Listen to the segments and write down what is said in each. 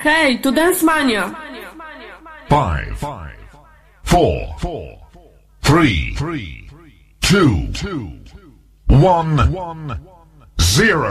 Hey, to Dance Mania! Five, four, three, two, one, zero.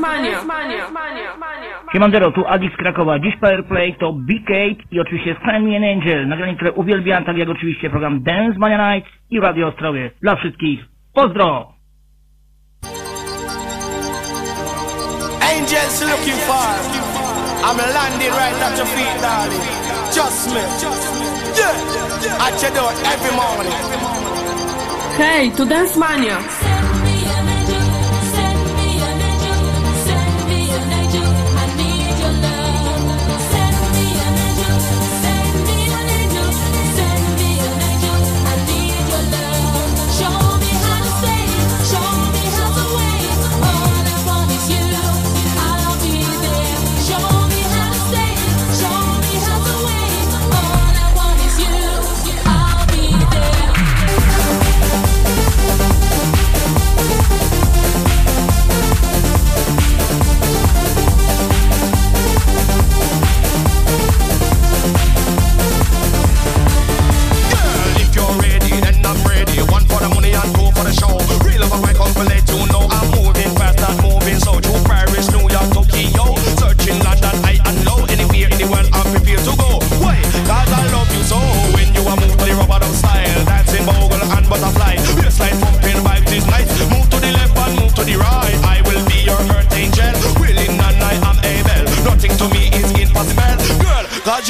Mania. Siemandero, tu Adi z Krakowa. Dziś Powerplay to B-Kate i oczywiście Stanley and Angel. Nagranie, które uwielbiam, tak jak oczywiście program Dance Mania Nights i Radio Ostrowie. Dla wszystkich, pozdro! Angels looking for I'm landing right at your feet, darling Just me Yeah At your door every morning Hey, to Dance Mania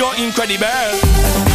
you're incredible.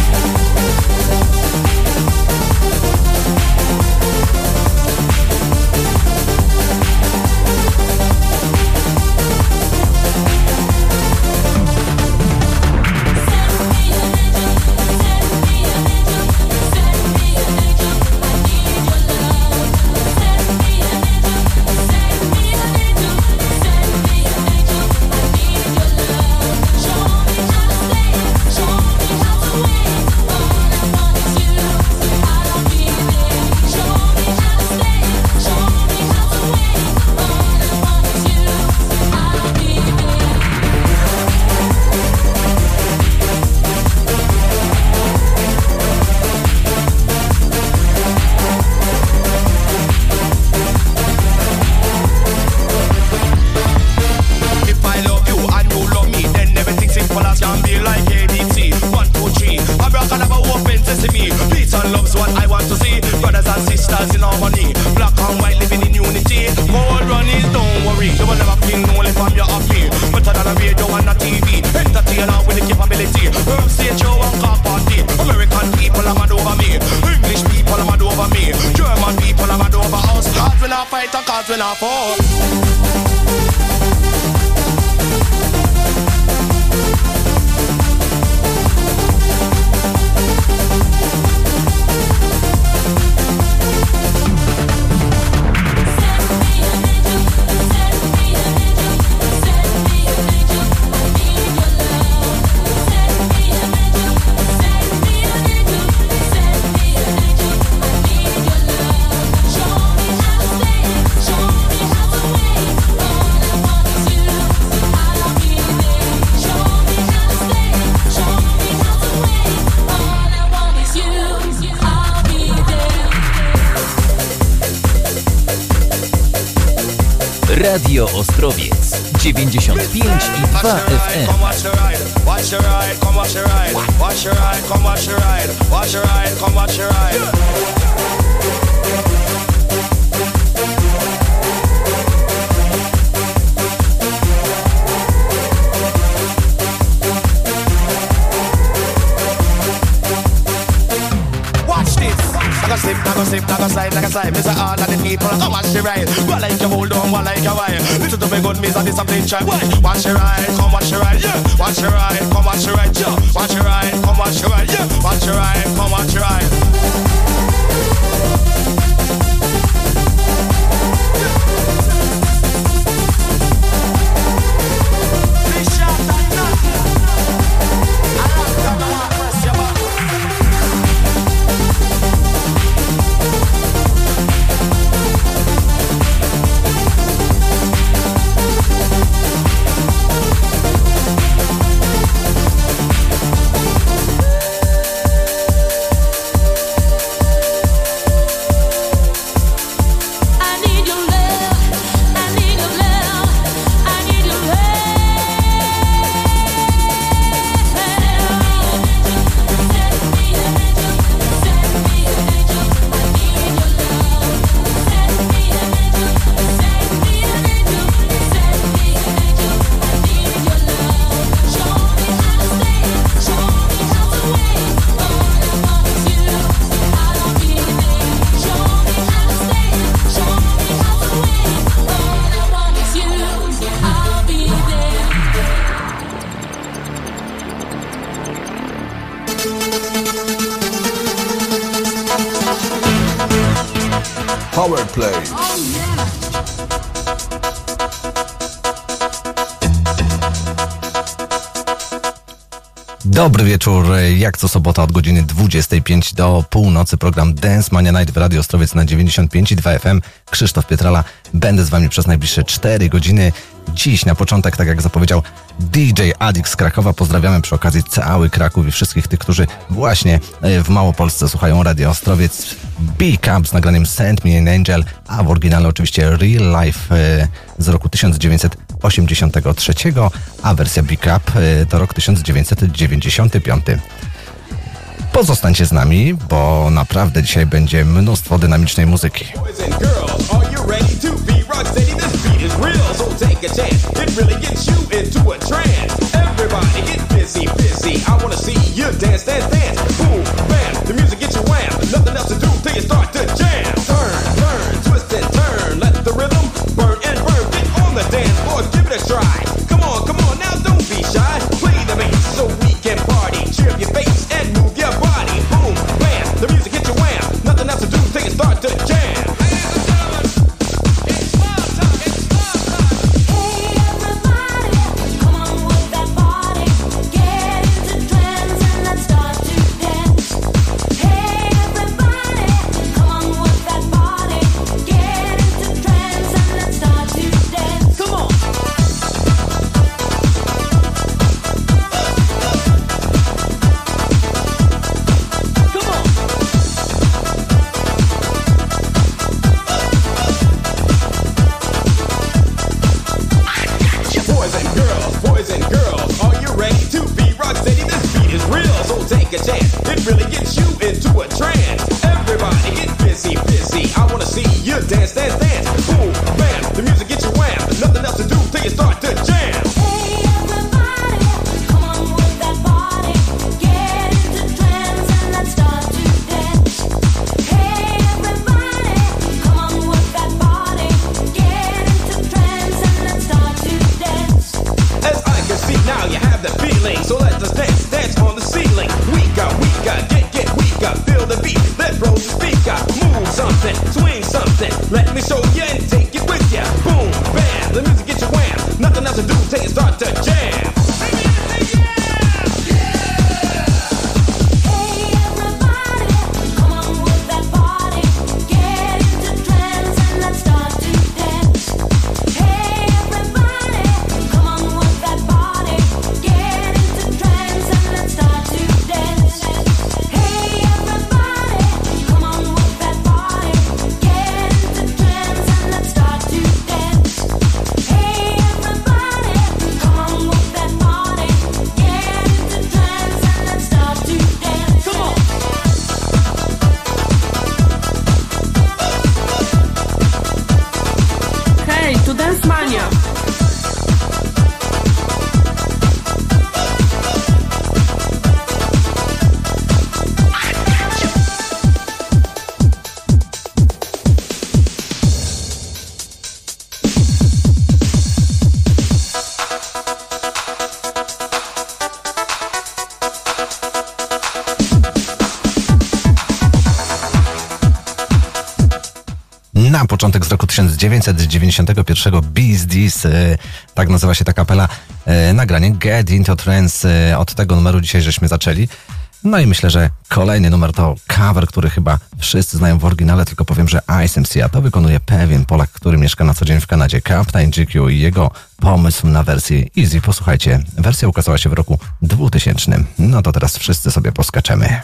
Dobry wieczór, jak co sobota od godziny 25 do północy program Dance Mania Night w Radio Ostrowiec na 95 i 2 FM. Krzysztof Pietrala, będę z wami przez najbliższe 4 godziny. Dziś na początek, tak jak zapowiedział DJ Adik z Krakowa, pozdrawiamy przy okazji cały Kraków i wszystkich tych, którzy właśnie e, w Małopolsce słuchają Radio Ostrowiec. B-Camp z nagraniem Send Me an Angel, a w oryginale oczywiście Real Life e, z roku 1900 83, a wersja Big Up y, to rok 1995. Pozostańcie z nami, bo naprawdę dzisiaj będzie mnóstwo dynamicznej muzyki. Boom, bam, the music gets you wham. Nothing else to do till you start to jam. 1991 Bees e, tak nazywa się ta kapela, e, nagranie Get Into Trance, e, od tego numeru dzisiaj żeśmy zaczęli. No i myślę, że kolejny numer to cover, który chyba wszyscy znają w oryginale, tylko powiem, że Ice MC, to wykonuje pewien Polak, który mieszka na co dzień w Kanadzie, Captain GQ i jego pomysł na wersję Easy. Posłuchajcie, wersja ukazała się w roku 2000. No to teraz wszyscy sobie poskaczemy.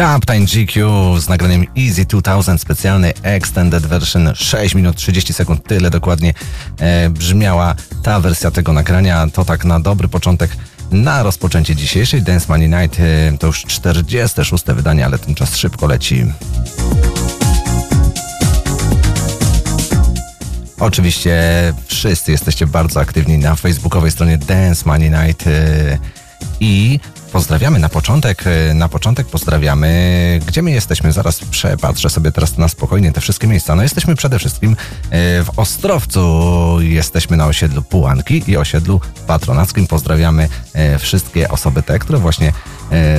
Captain GQ z nagraniem Easy 2000, specjalny Extended Version 6 minut 30 sekund, tyle dokładnie e, brzmiała ta wersja tego nagrania. To tak na dobry początek na rozpoczęcie dzisiejszej Dance Money Night. E, to już 46 wydanie, ale ten czas szybko leci. Oczywiście wszyscy jesteście bardzo aktywni na facebookowej stronie Dance Money Night e, i pozdrawiamy na początek. e, Na początek pozdrawiamy, gdzie my jesteśmy. Zaraz przepatrzę sobie teraz na spokojnie te wszystkie miejsca. No jesteśmy przede wszystkim e, w Ostrowcu. Jesteśmy na osiedlu Pułanki i osiedlu Patronackim. Pozdrawiamy e, wszystkie osoby te, które właśnie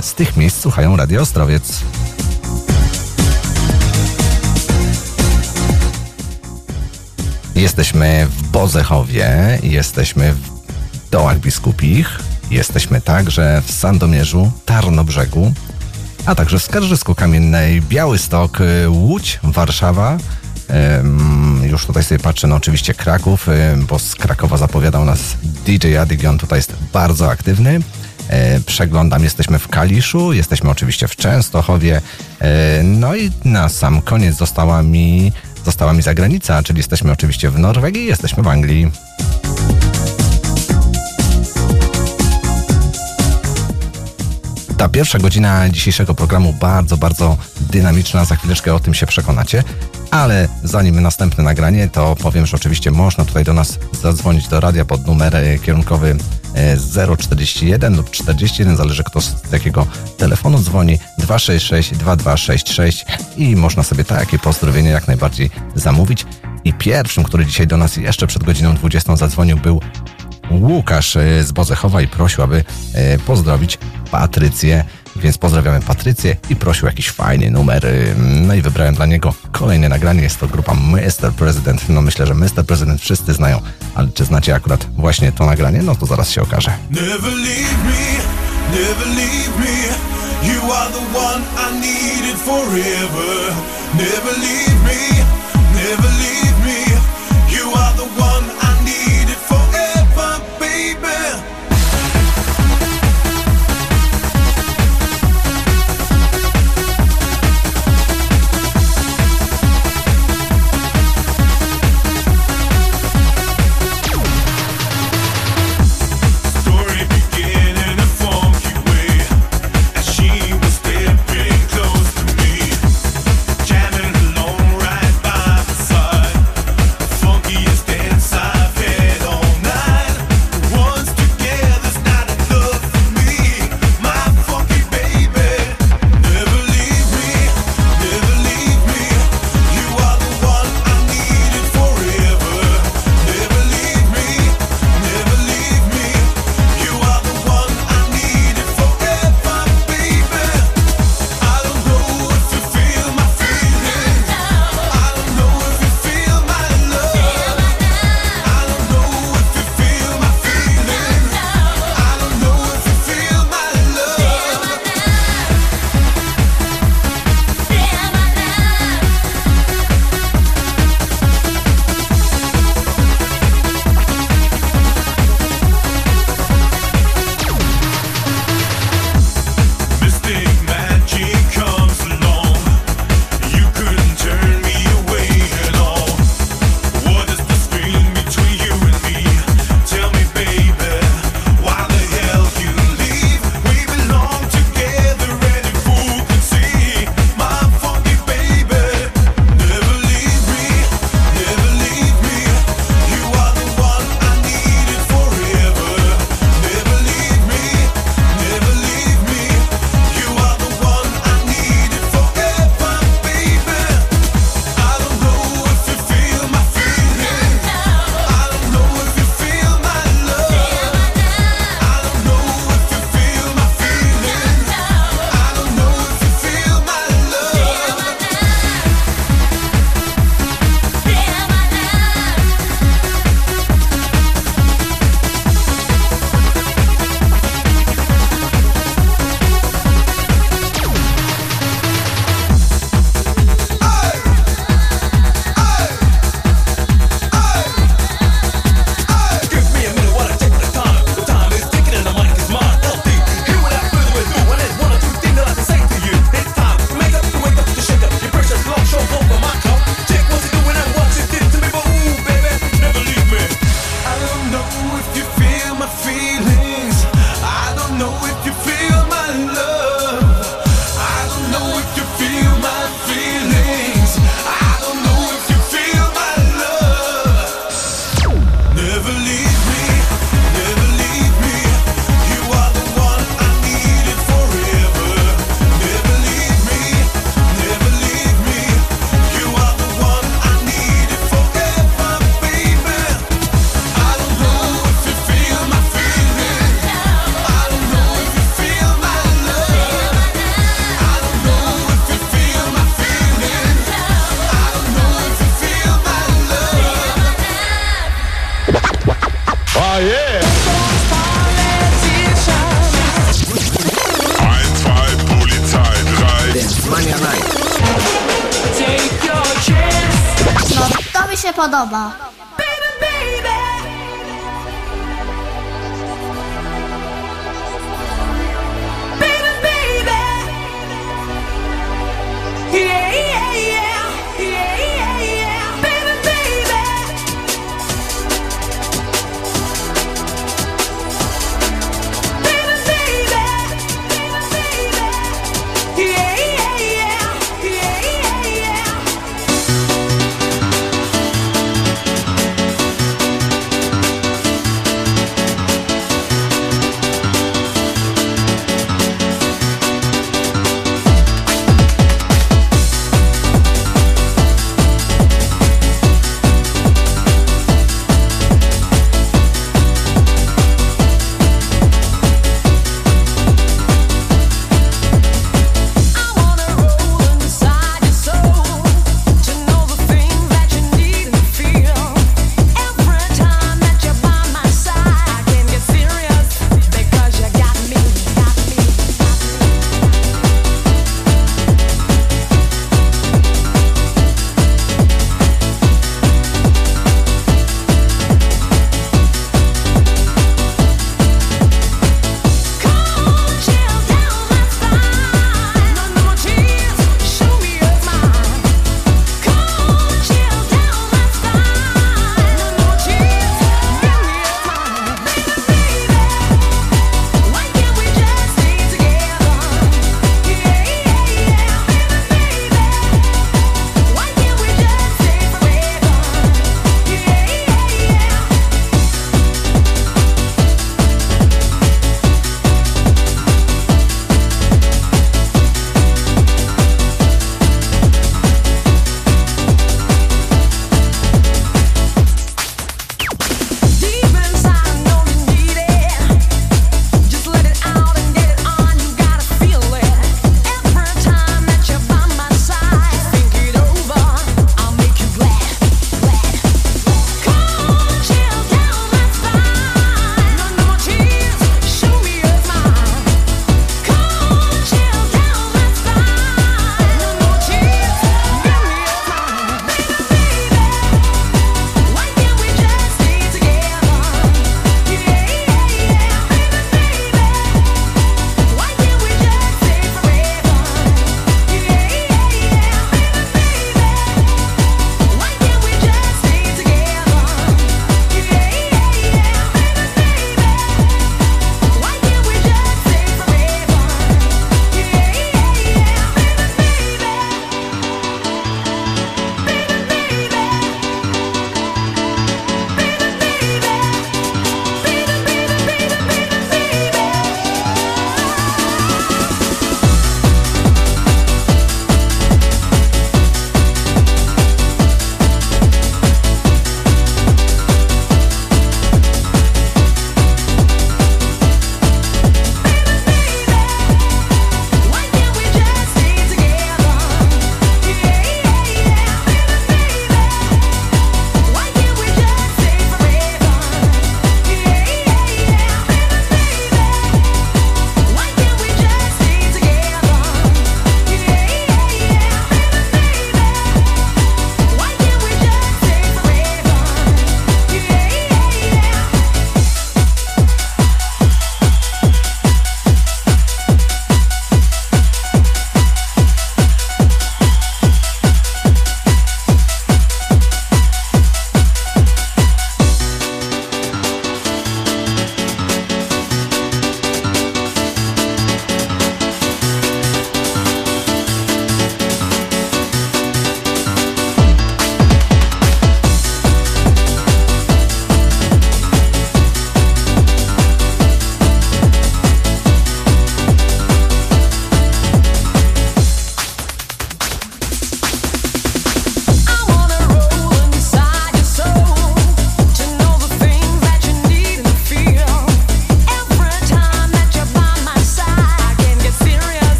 z tych miejsc słuchają Radio Ostrowiec. Jesteśmy w Bozechowie, jesteśmy w Dołach Biskupich, jesteśmy także w Sandomierzu, Tarnobrzegu, a także w Skarżysku Kamiennej, Białystok, y, Łódź, Warszawa. Już tutaj sobie patrzę, no oczywiście Kraków, ym, bo z Krakowa zapowiadał nas DJ Adig, on tutaj jest bardzo aktywny. E, Przeglądam, jesteśmy w Kaliszu, jesteśmy oczywiście w Częstochowie. E, No i na sam koniec została mi, została mi zagranica, czyli jesteśmy oczywiście w Norwegii, jesteśmy w Anglii. Ta pierwsza godzina dzisiejszego programu bardzo, bardzo dynamiczna. Za chwileczkę o tym się przekonacie. Ale zanim następne nagranie, to powiem, że oczywiście można tutaj do nas zadzwonić do radia pod numer e, kierunkowy e, 041 lub 41, zależy kto z jakiego telefonu dzwoni, 266 2266 i można sobie takie pozdrowienie jak najbardziej zamówić. I pierwszym, który dzisiaj do nas jeszcze przed godziną 20 zadzwonił był Łukasz e, z Bozechowa i prosił, aby e, pozdrowić Patrycję. Więc pozdrawiamy Patrycję i prosił jakiś fajny numer. No i wybrałem dla niego kolejne nagranie. Jest to grupa Mr. President. No myślę, że Mr. President wszyscy znają, ale czy znacie akurat właśnie to nagranie? No to zaraz się okaże. Never leave me, never leave me. You are the one I needed forever. Never leave me, never leave me.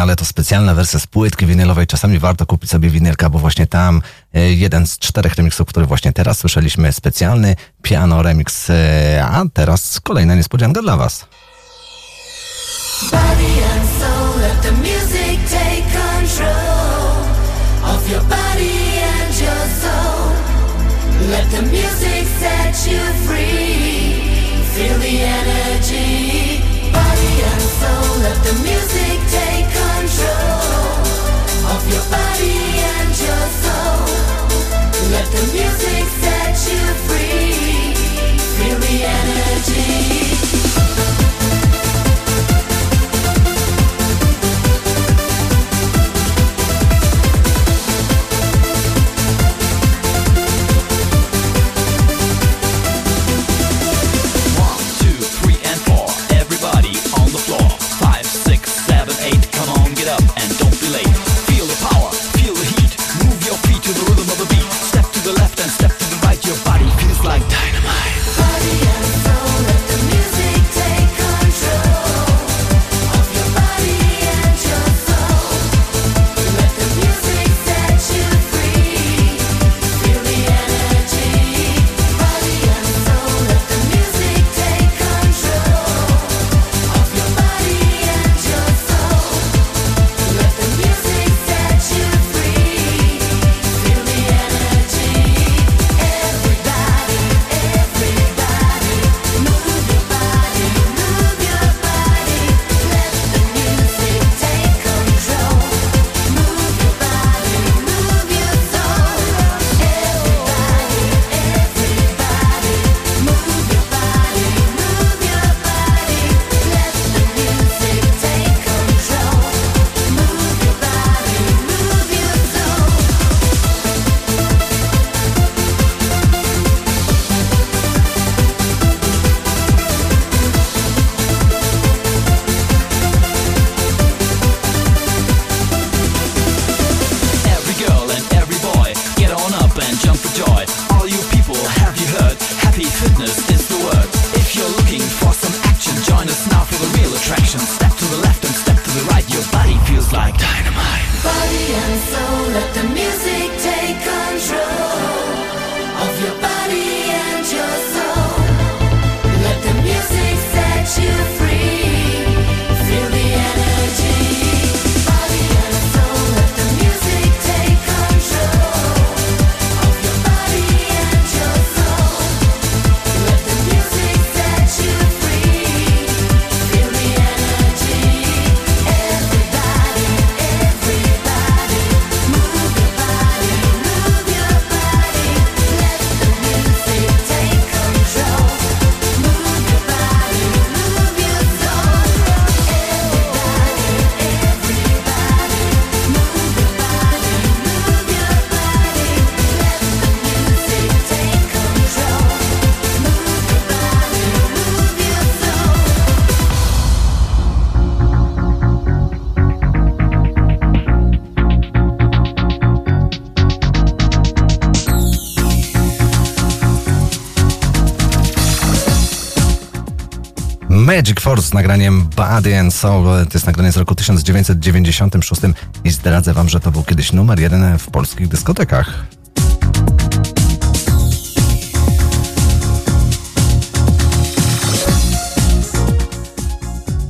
Ale to specjalna wersja z płytki winylowej. Czasami warto kupić sobie winylka, bo właśnie tam e, jeden z czterech remixów, który właśnie teraz słyszeliśmy, specjalny piano remix, e, a teraz kolejna niespodzianka dla Was. Body and soul, let the music take control of your body and your soul. Let the music set you free. Feel the energy. Body and soul, let the music take Let the music set you free. Feel the energy. Magic Force z nagraniem Body and Soul. To jest nagranie z roku 1996 i zdradzę wam, że to był kiedyś numer jeden w polskich dyskotekach.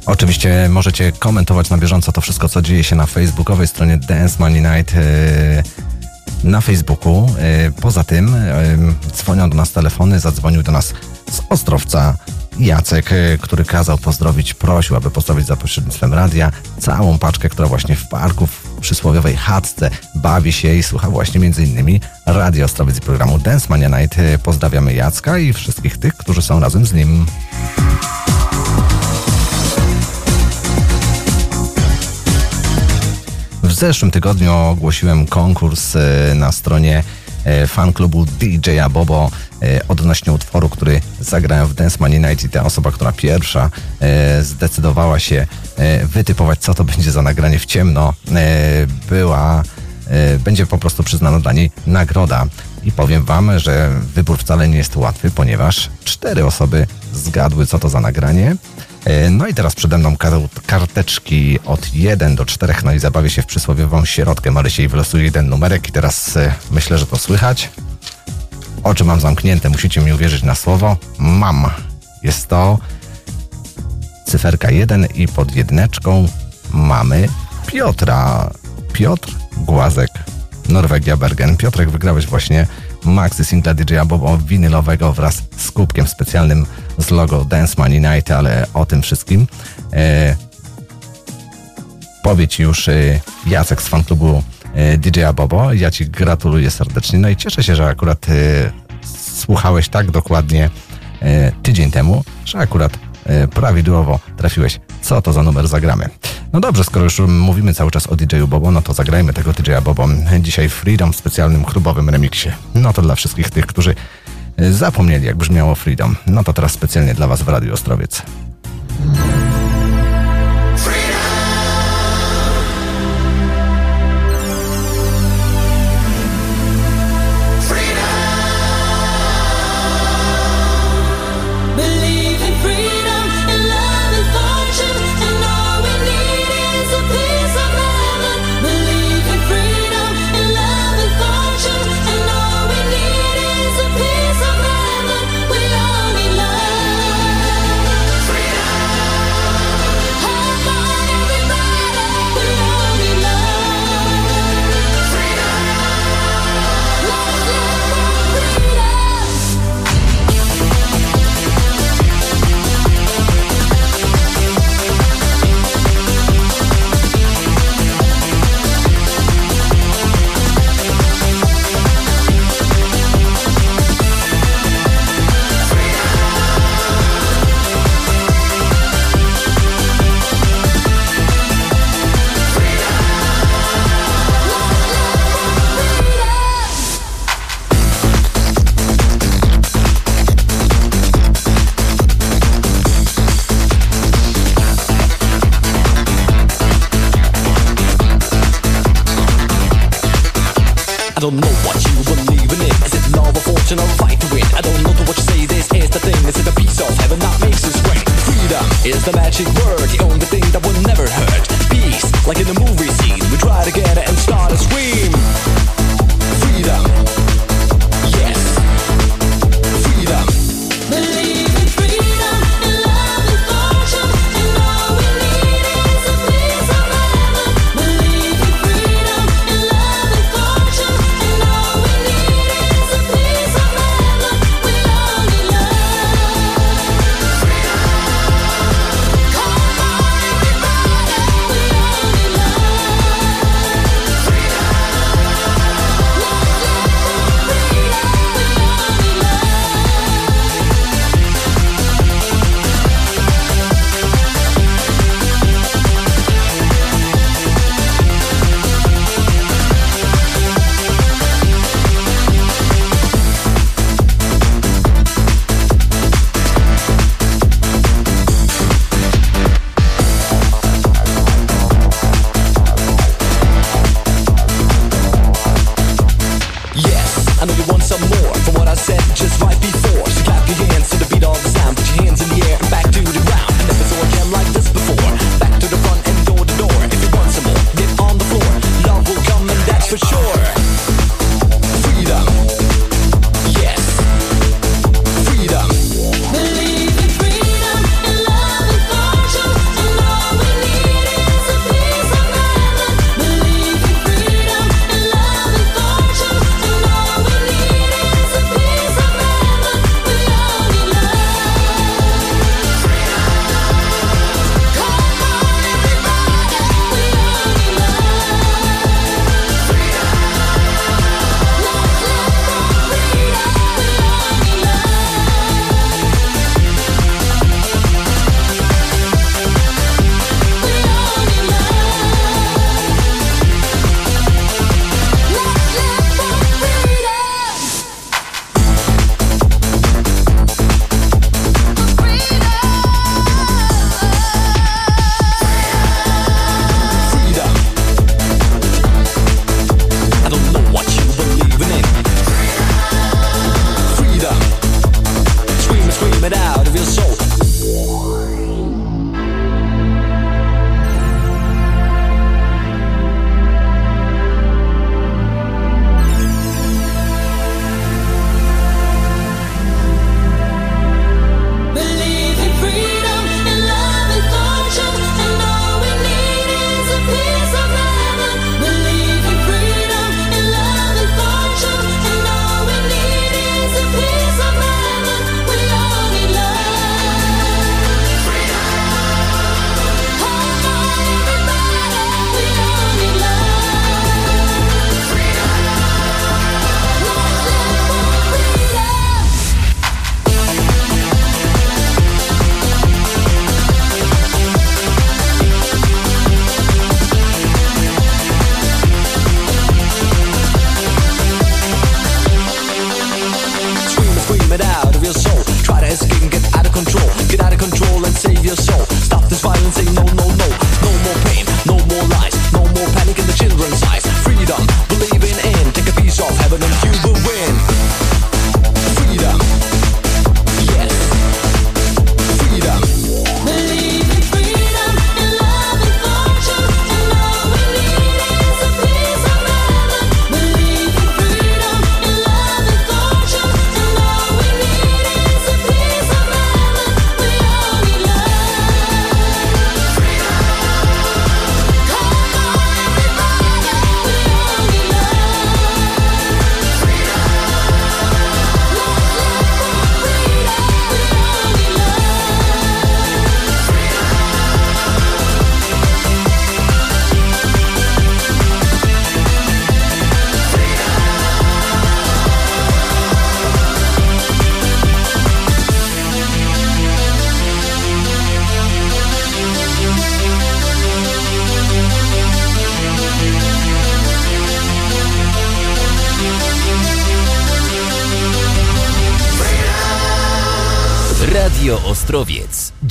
Oczywiście możecie komentować na bieżąco to wszystko, co dzieje się na facebookowej stronie Dance Money Night yy, na Facebooku. Yy, Poza tym yy, dzwonią do nas telefony, zadzwonił do nas z Ostrowca Jacek, yy, który kazał pozdrowić, prosił, aby pozdrowić za pośrednictwem radia całą paczkę, która właśnie w parku w przysłowiowej chatce bawi się i słucha właśnie innymi Radio Ostrowiec i programu Dance Mania Night. Yy, Pozdrawiamy Jacka i wszystkich tych, którzy są razem z nim. W zeszłym tygodniu ogłosiłem konkurs e, na stronie e, fanklubu DJ Bobo e, odnośnie utworu, który zagrałem w Dance Money Night i ta osoba, która pierwsza e, zdecydowała się e, wytypować, co to będzie za nagranie w ciemno, e, była, e, będzie po prostu przyznana dla niej nagroda. I powiem wam, że wybór wcale nie jest łatwy, ponieważ cztery osoby zgadły, co to za nagranie. E, No i teraz przede mną kar- karteczki od 1 do 4, no i zabawię się w przysłowiową środkę Marysię i wylosuję jeden numerek i teraz myślę, że to słychać. Oczy mam zamknięte, musicie mi uwierzyć na słowo. Mam. Jest to cyferka 1 i pod jedyneczką mamy Piotra. Piotr Głazek, Norwegia Bergen. Piotrek, wygrałeś właśnie maxi singla DJ Bobo winylowego wraz z kubkiem specjalnym z logo Dance Money Night, ale o tym wszystkim e, powie ci już e, Jacek z fanklubu e, DJ Bobo. Ja ci gratuluję serdecznie. No i cieszę się, że akurat e, słuchałeś tak dokładnie e, tydzień temu, że akurat prawidłowo trafiłeś. Co to za numer zagramy? No dobrze, skoro już mówimy cały czas o DJ-u Bobo, no to zagrajmy tego DJ-a Bobo. Dzisiaj Freedom w specjalnym klubowym remiksie. No to dla wszystkich tych, którzy zapomnieli, jak brzmiało Freedom. No to teraz specjalnie dla Was w Radiu Ostrowiec.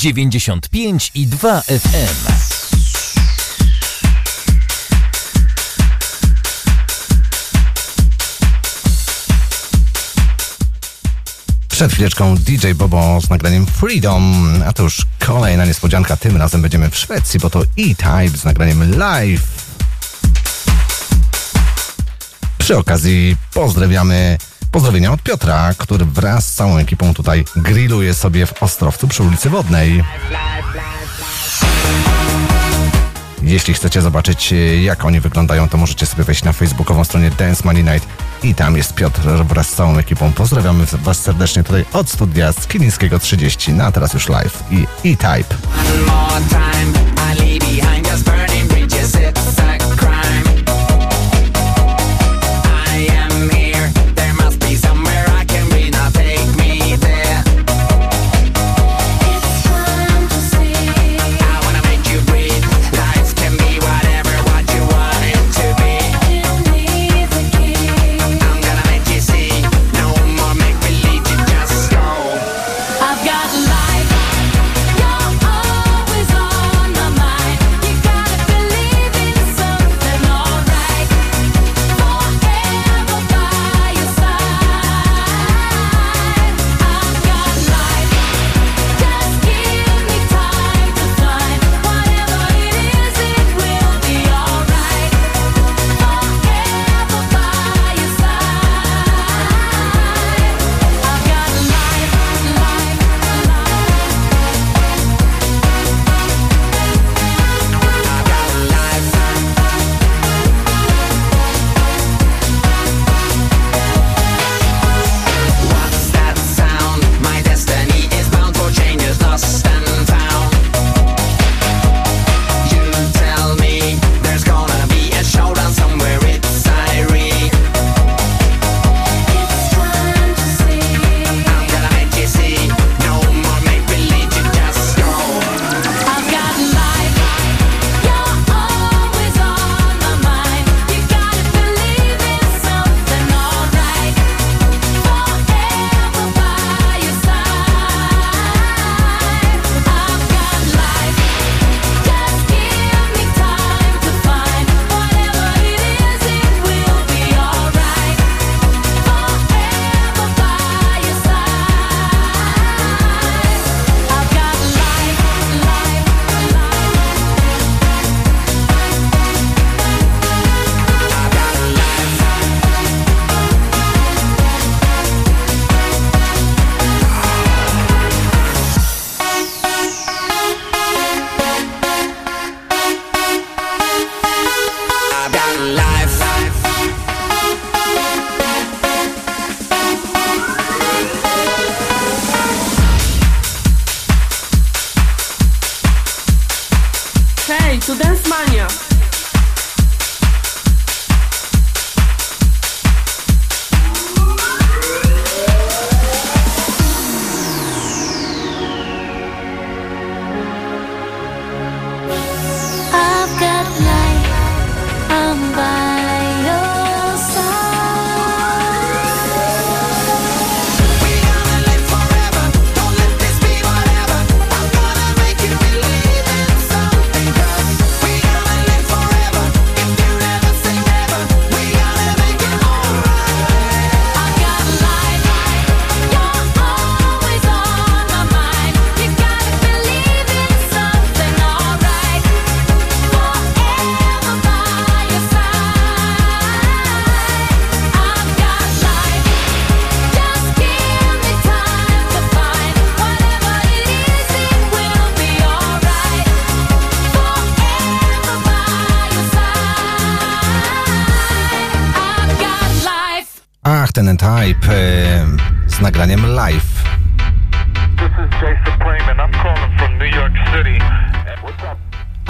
95 i 2 FM. Przed chwileczką DJ Bobo z nagraniem Freedom, a to już kolejna niespodzianka. Tym razem będziemy w Szwecji, bo to E-Type z nagraniem Live. Przy okazji pozdrawiamy Pozdrowienia od Piotra, który wraz z całą ekipą tutaj grilluje sobie w Ostrowcu przy ulicy Wodnej. Jeśli chcecie zobaczyć, jak oni wyglądają, to możecie sobie wejść na facebookową stronę Dance Money Night i tam jest Piotr wraz z całą ekipą. Pozdrawiamy Was serdecznie tutaj od studia z Kilińskiego 30, na teraz już live i E-Type.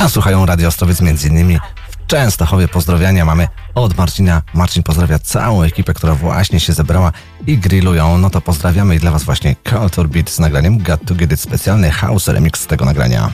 a słuchają Radio Ostrowiec między innymi w Częstochowie. Pozdrowienia mamy od Marcina. Marcin pozdrawia całą ekipę, która właśnie się zebrała i grillują. No to pozdrawiamy i dla Was właśnie Culture Beat z nagraniem Got to Get It specjalny house remix z tego nagrania.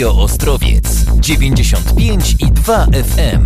Radio Ostrowiec 95 i 2 FM.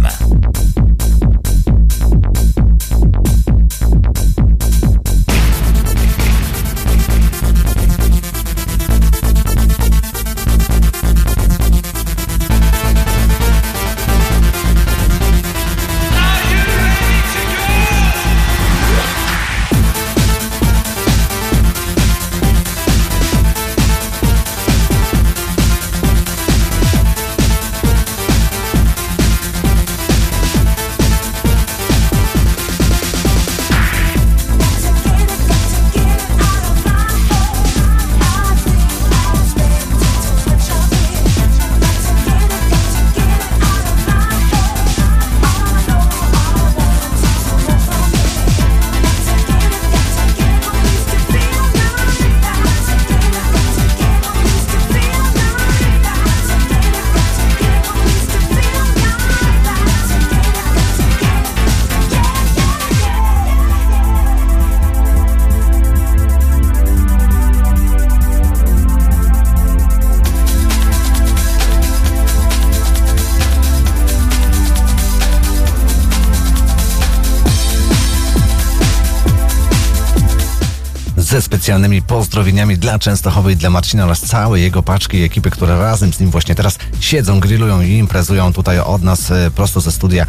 specjalnymi pozdrowieniami dla Częstochowy i dla Marcina oraz całej jego paczki i ekipy, które razem z nim właśnie teraz siedzą, grillują i imprezują tutaj od nas e, prosto ze studia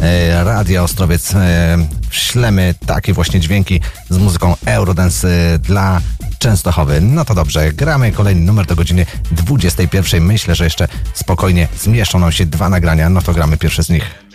e, Radia Ostrowiec. E, ślemy takie właśnie dźwięki z muzyką Eurodance dla Częstochowy. No to dobrze, gramy kolejny numer do godziny 21. Myślę, że jeszcze spokojnie zmieszczą nam się dwa nagrania. No to gramy pierwsze z nich.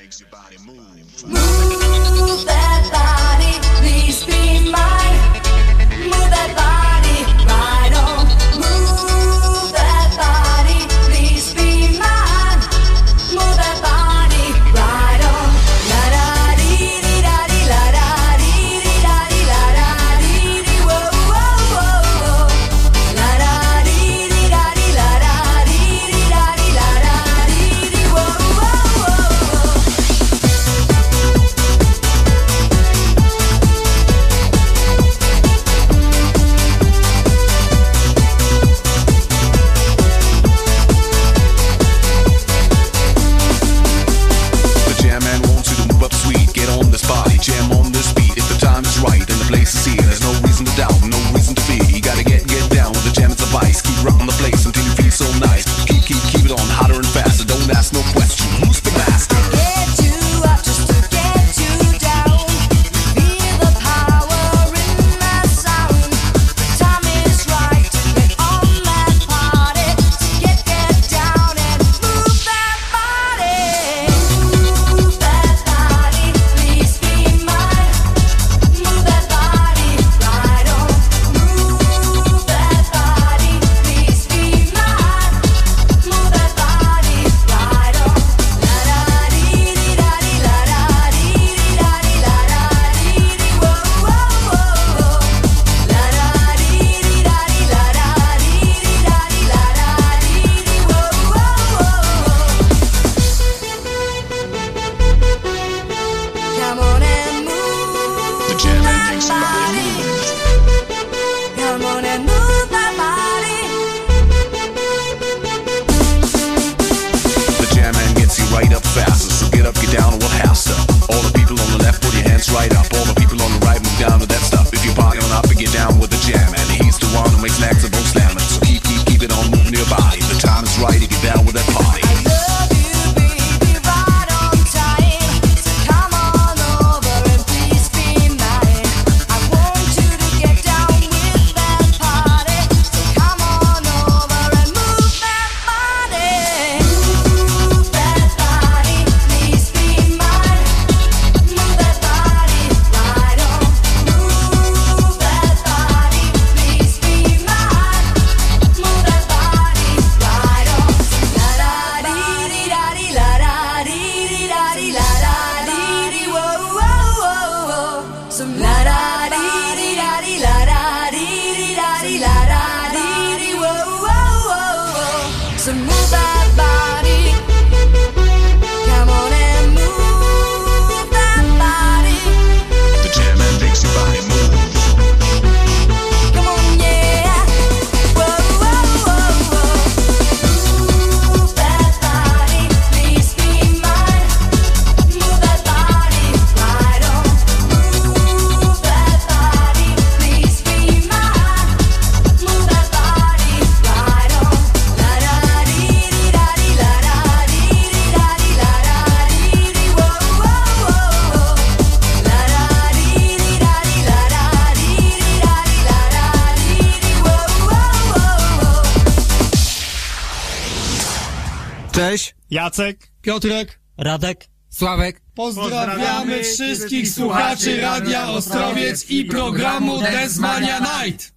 Jacek, Piotrek, Radek, Sławek. Pozdrawiamy, Pozdrawiamy wszystkich słuchaczy Radia Ostrowiec i programu Desmania Night.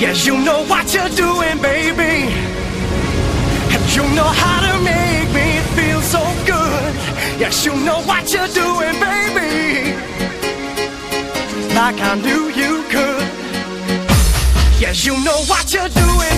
Yes, you know what you're doing, baby. And you know how to make me feel so good. Yes, you know what you're doing, baby. like I knew you could. Yeah, you know what you're doing.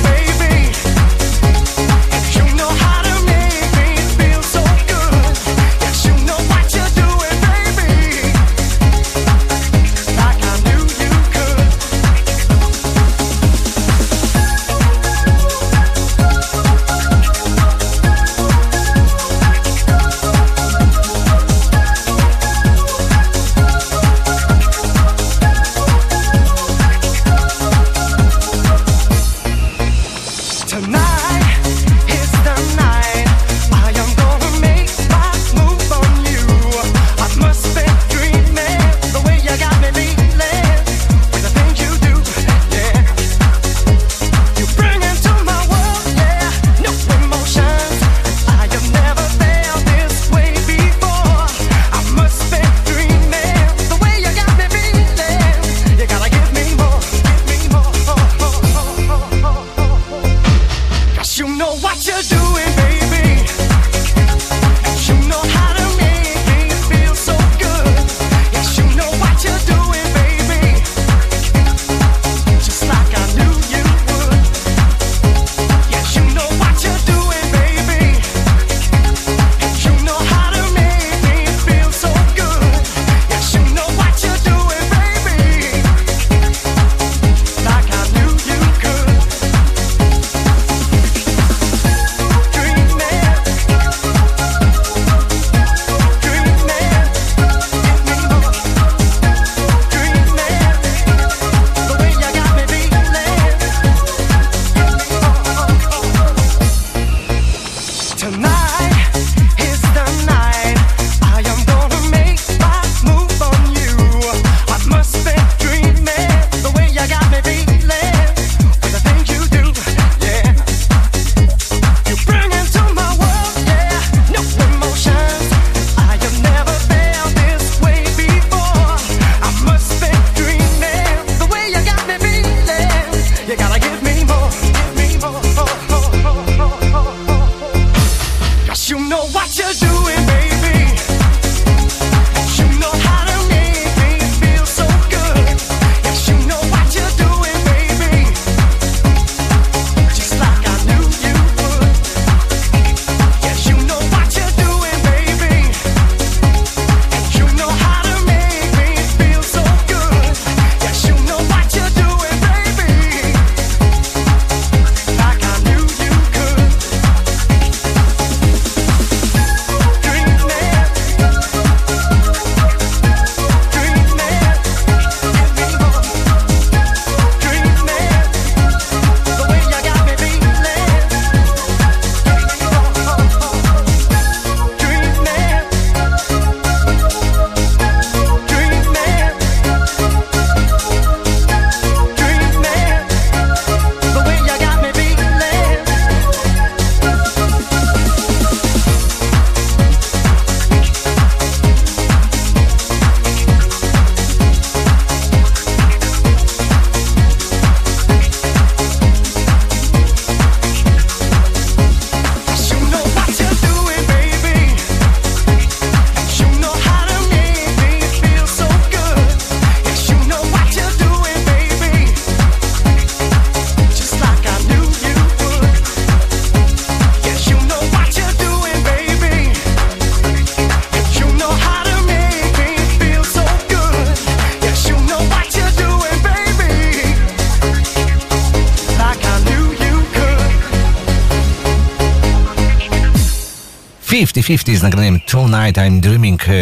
50 z nagraniem Tonight I'm Dreaming. E,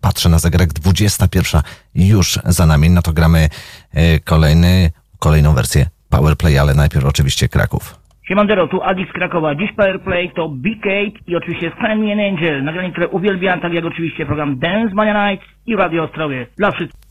patrzę na zegarek 21 już za nami. No to gramy e, kolejny, kolejną wersję Powerplay, ale najpierw oczywiście Kraków. Siemandero, tu Adi z Krakowa. Dziś Powerplay to B-Cake i oczywiście Stanley and Angel. Nagranie, które uwielbiam, tak jak oczywiście program Dance Mania Night i Radio Ostrowie. Dla wszystkich.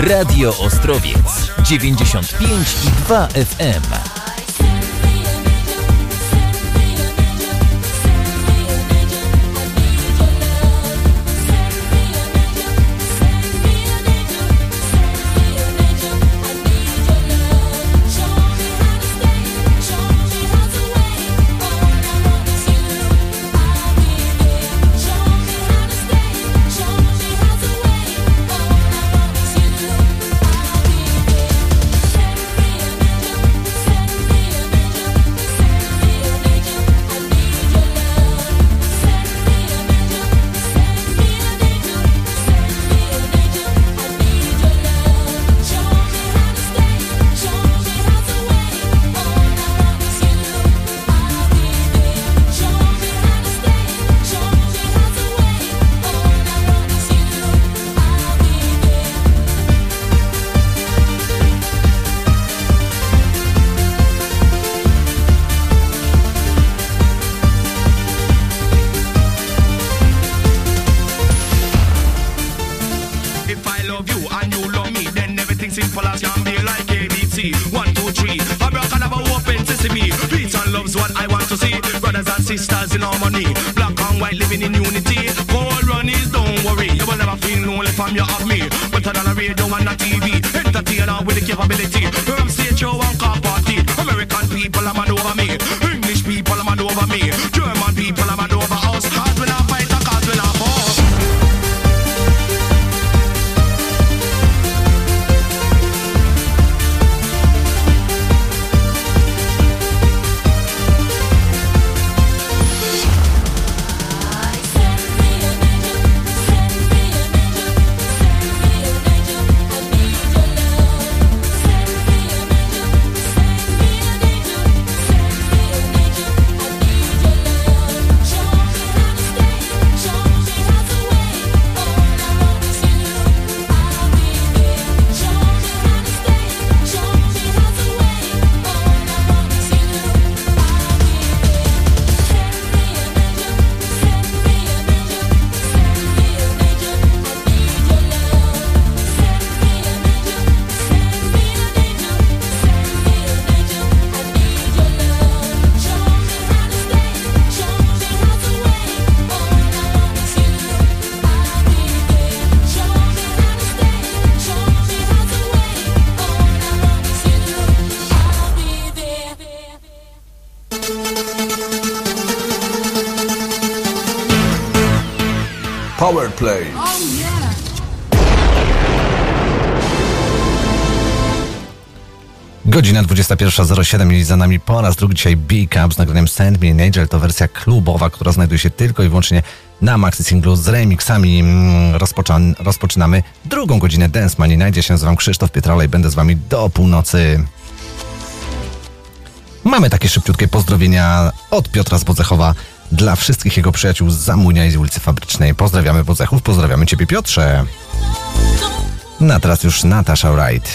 Radio Ostrowiec 95 i 2 FM. Godzina 21.07 i za nami po raz drugi dzisiaj B-Cup z nagraniem Send Me an Angel. To wersja klubowa, która znajduje się tylko i wyłącznie na maxi singlu z remixami. Mm, rozpoczynamy drugą godzinę Dance Money. Najdzie się, nazywam Krzysztof Pietrala i będę z wami do północy. Mamy takie szybciutkie pozdrowienia od Piotra z Bodzechowa dla wszystkich jego przyjaciół z Zamunia i z ulicy Fabrycznej. Pozdrawiamy Bodzechów, pozdrawiamy Ciebie Piotrze. No a teraz już Natasza Wright.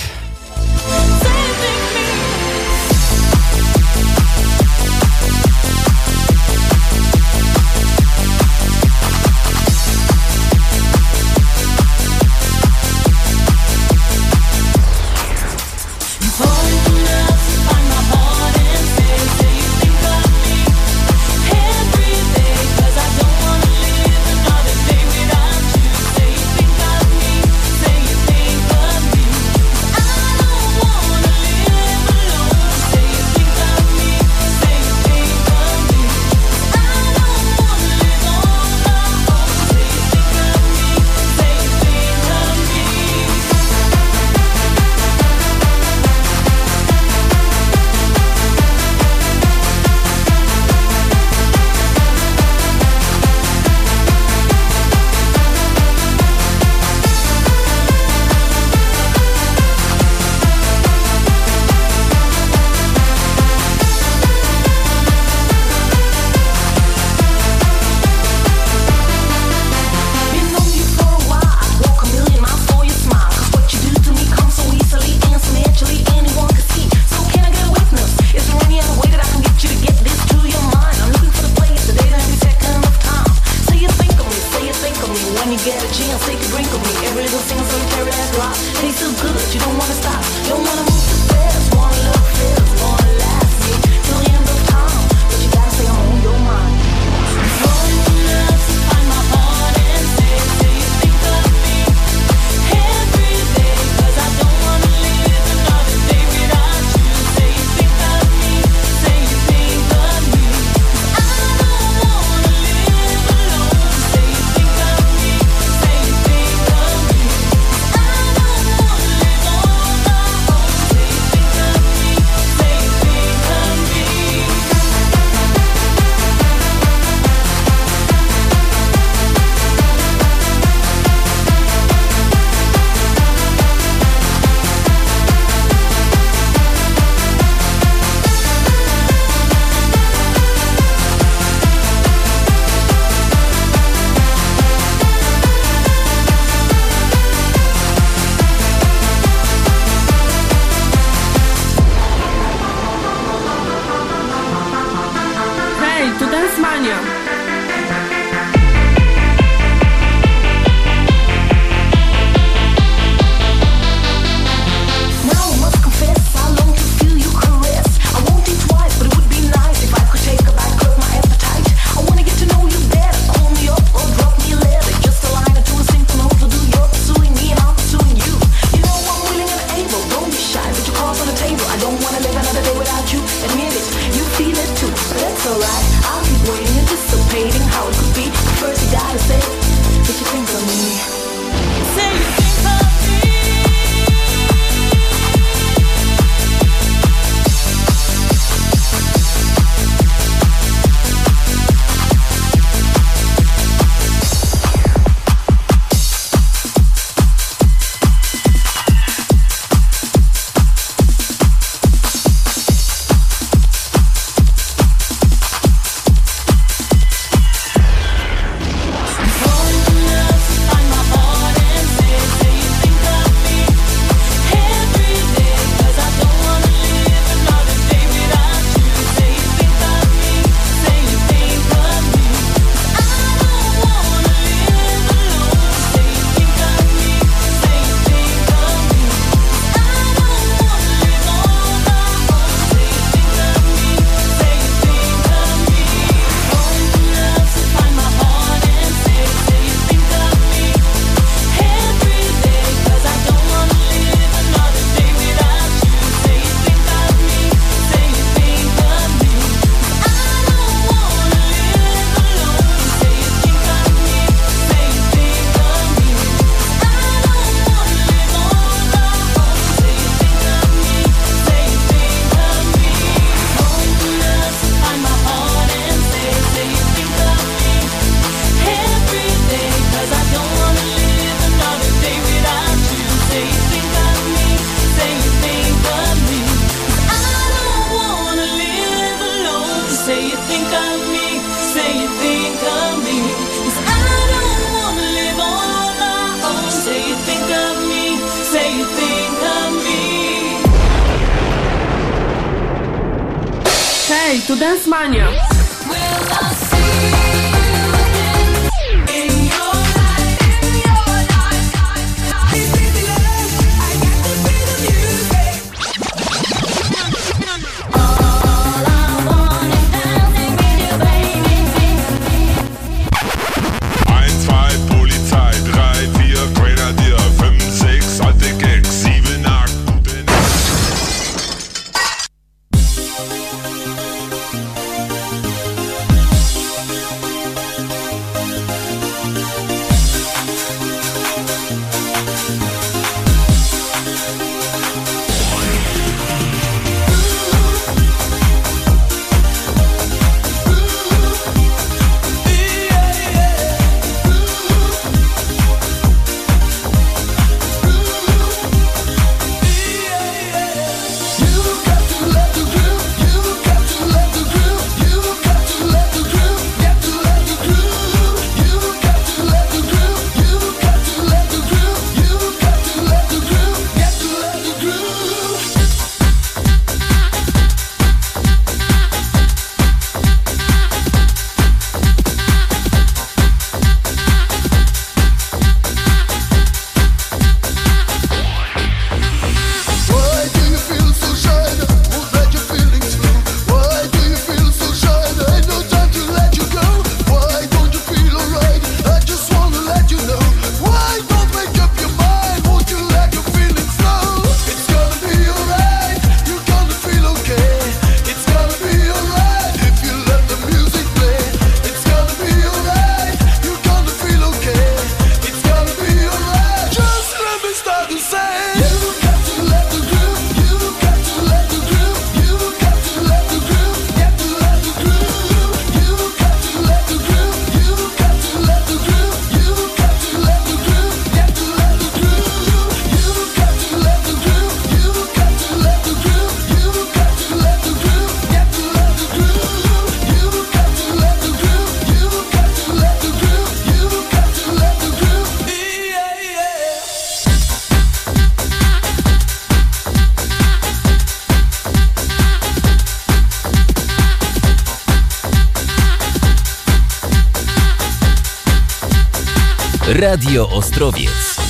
Radio Ostrowiec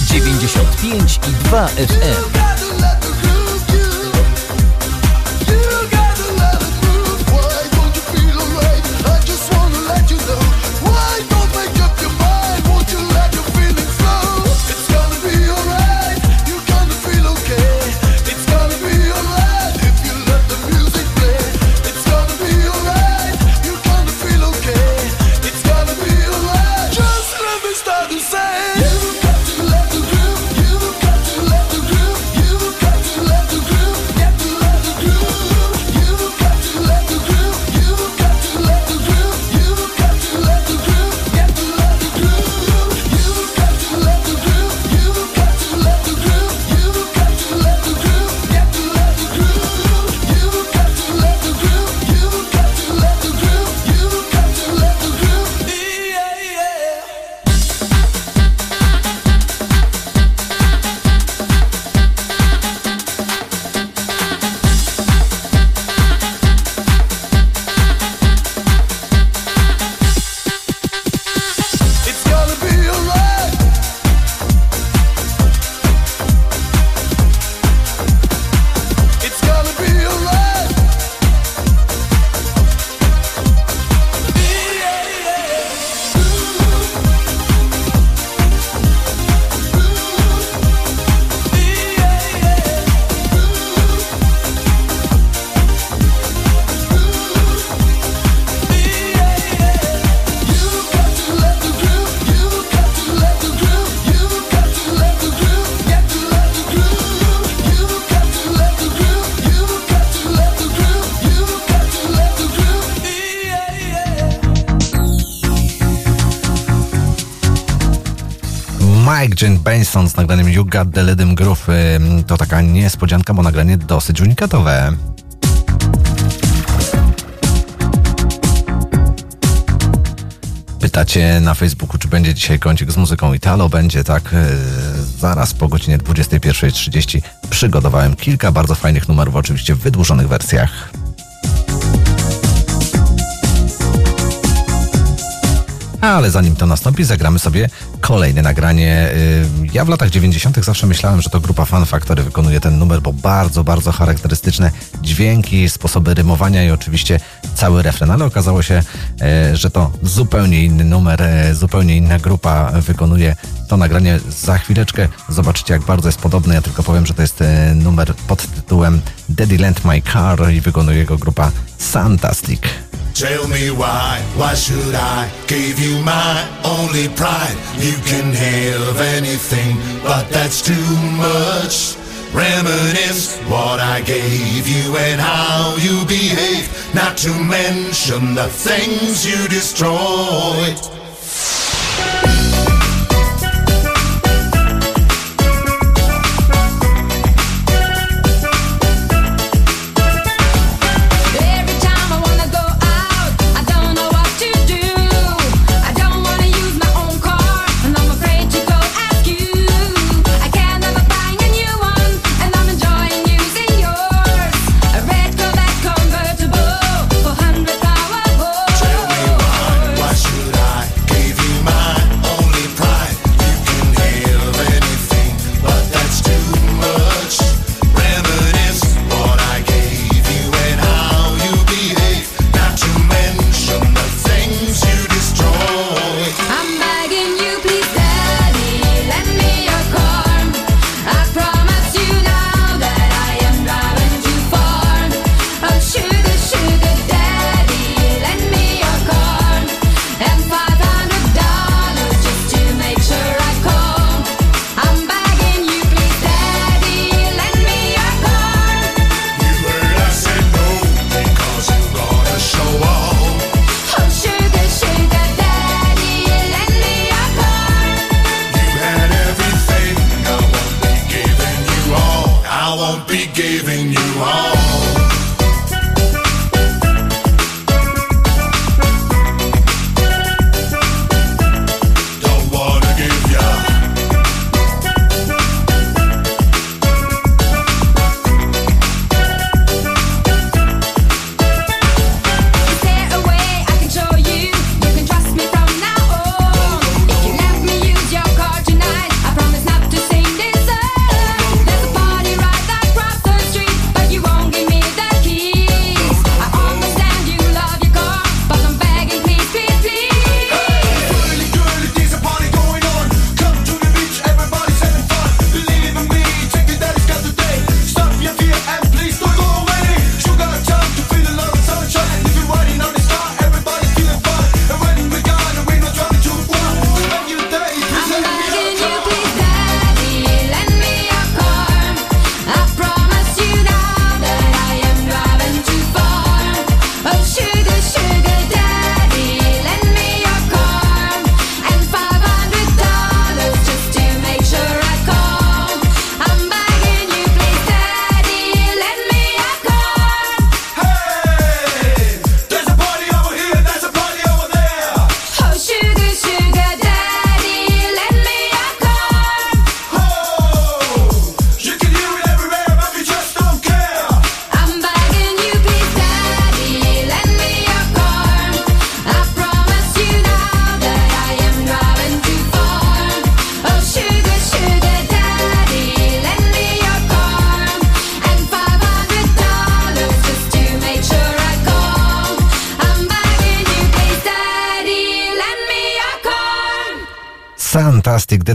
95 i 2 FM. Jackson z nagraniem You Got The Rhythm Groove. To taka niespodzianka, bo nagranie dosyć unikatowe. Pytacie na Facebooku, czy będzie dzisiaj kącik z muzyką Italo. Będzie tak e, zaraz po godzinie 21.30. Przygotowałem kilka bardzo fajnych numerów, oczywiście w wydłużonych wersjach. Ale zanim to nastąpi, zagramy sobie Kolejne nagranie. Y, ja w latach 90. zawsze myślałem, że to grupa Fan Factory wykonuje ten numer, bo bardzo, bardzo charakterystyczne dźwięki, sposoby rymowania i oczywiście cały refren, ale okazało się, y, że to zupełnie inny numer, y, zupełnie inna grupa wykonuje to nagranie. Za chwileczkę zobaczycie, jak bardzo jest podobne. Ja tylko powiem, że to jest numer pod tytułem Daddy Land My Car i wykonuje go grupa Fantastic. Tell me why, why should I? give you my only pride. You can have anything, but that's too much. Reminisce what I gave you and how you behaved, not to mention the things you destroyed.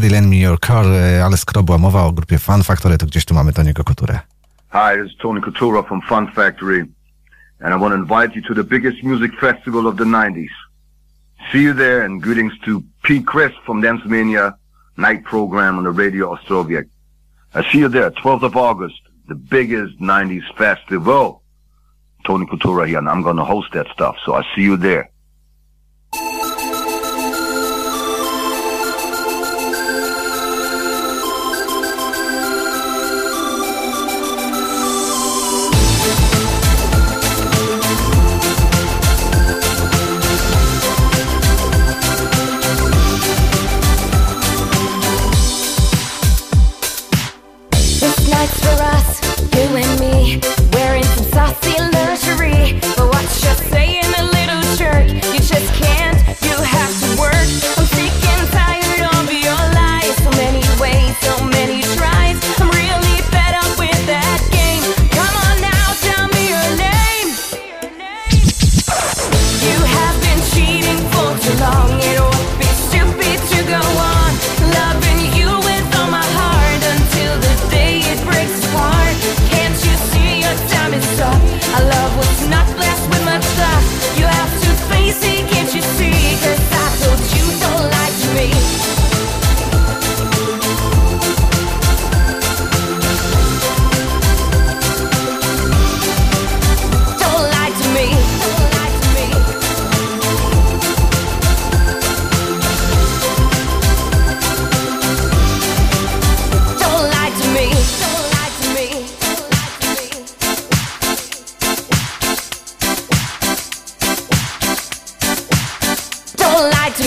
Lend Me Your Car, ale skoro była mowa o grupie Fun Factory, to gdzieś tu mamy Toniego Couturę. Hi, this is Tony Couture from Fun Factory and I want to invite you to the biggest music festival of the 90s. See you there and greetings to P. Chris from Dance Mania night program on the radio Ostrowiec. I see you there, 12th of August, the biggest 90s festival. Tony Couture here, and I'm going to host that stuff, so I see you there.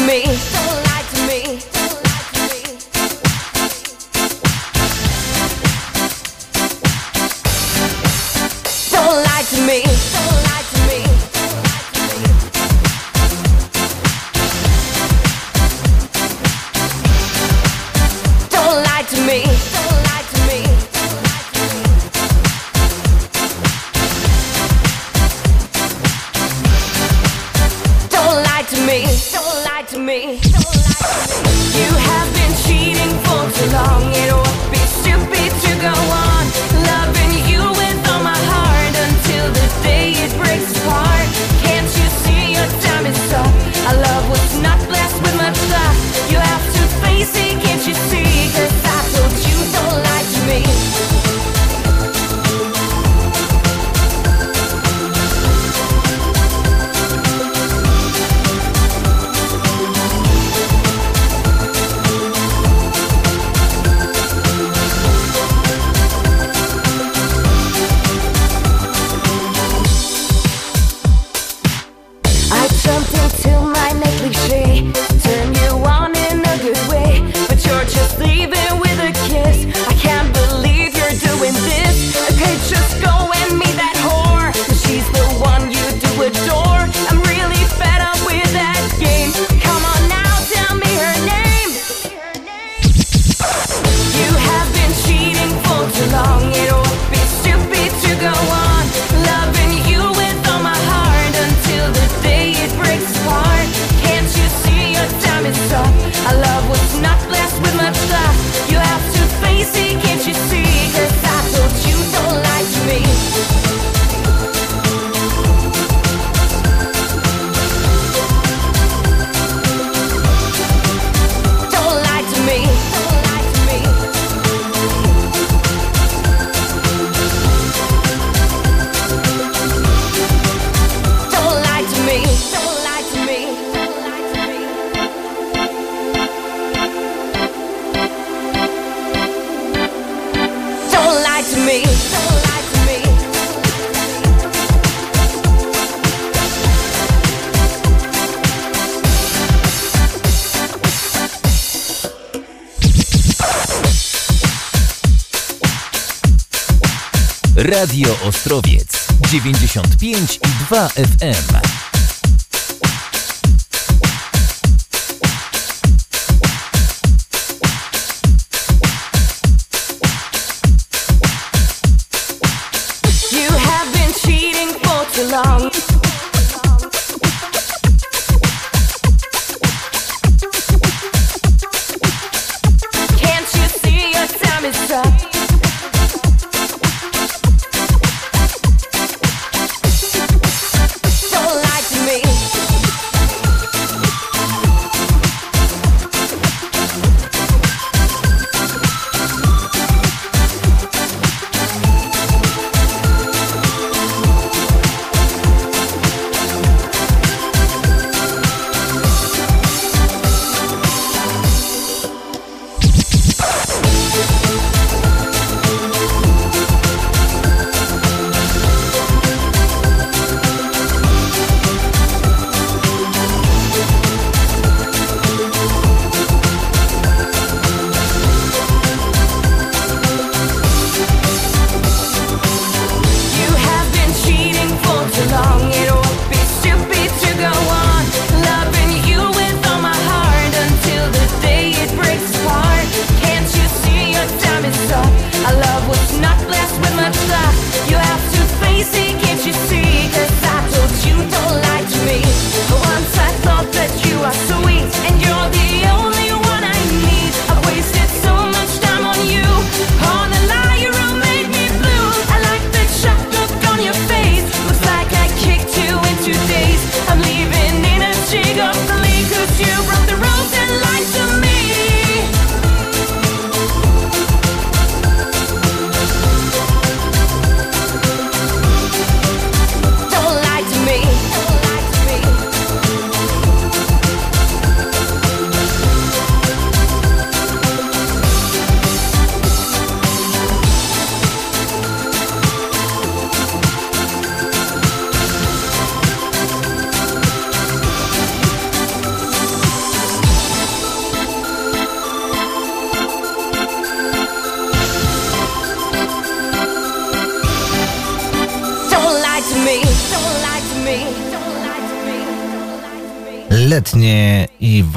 Me. Ostrowiec 95 i 2 FM.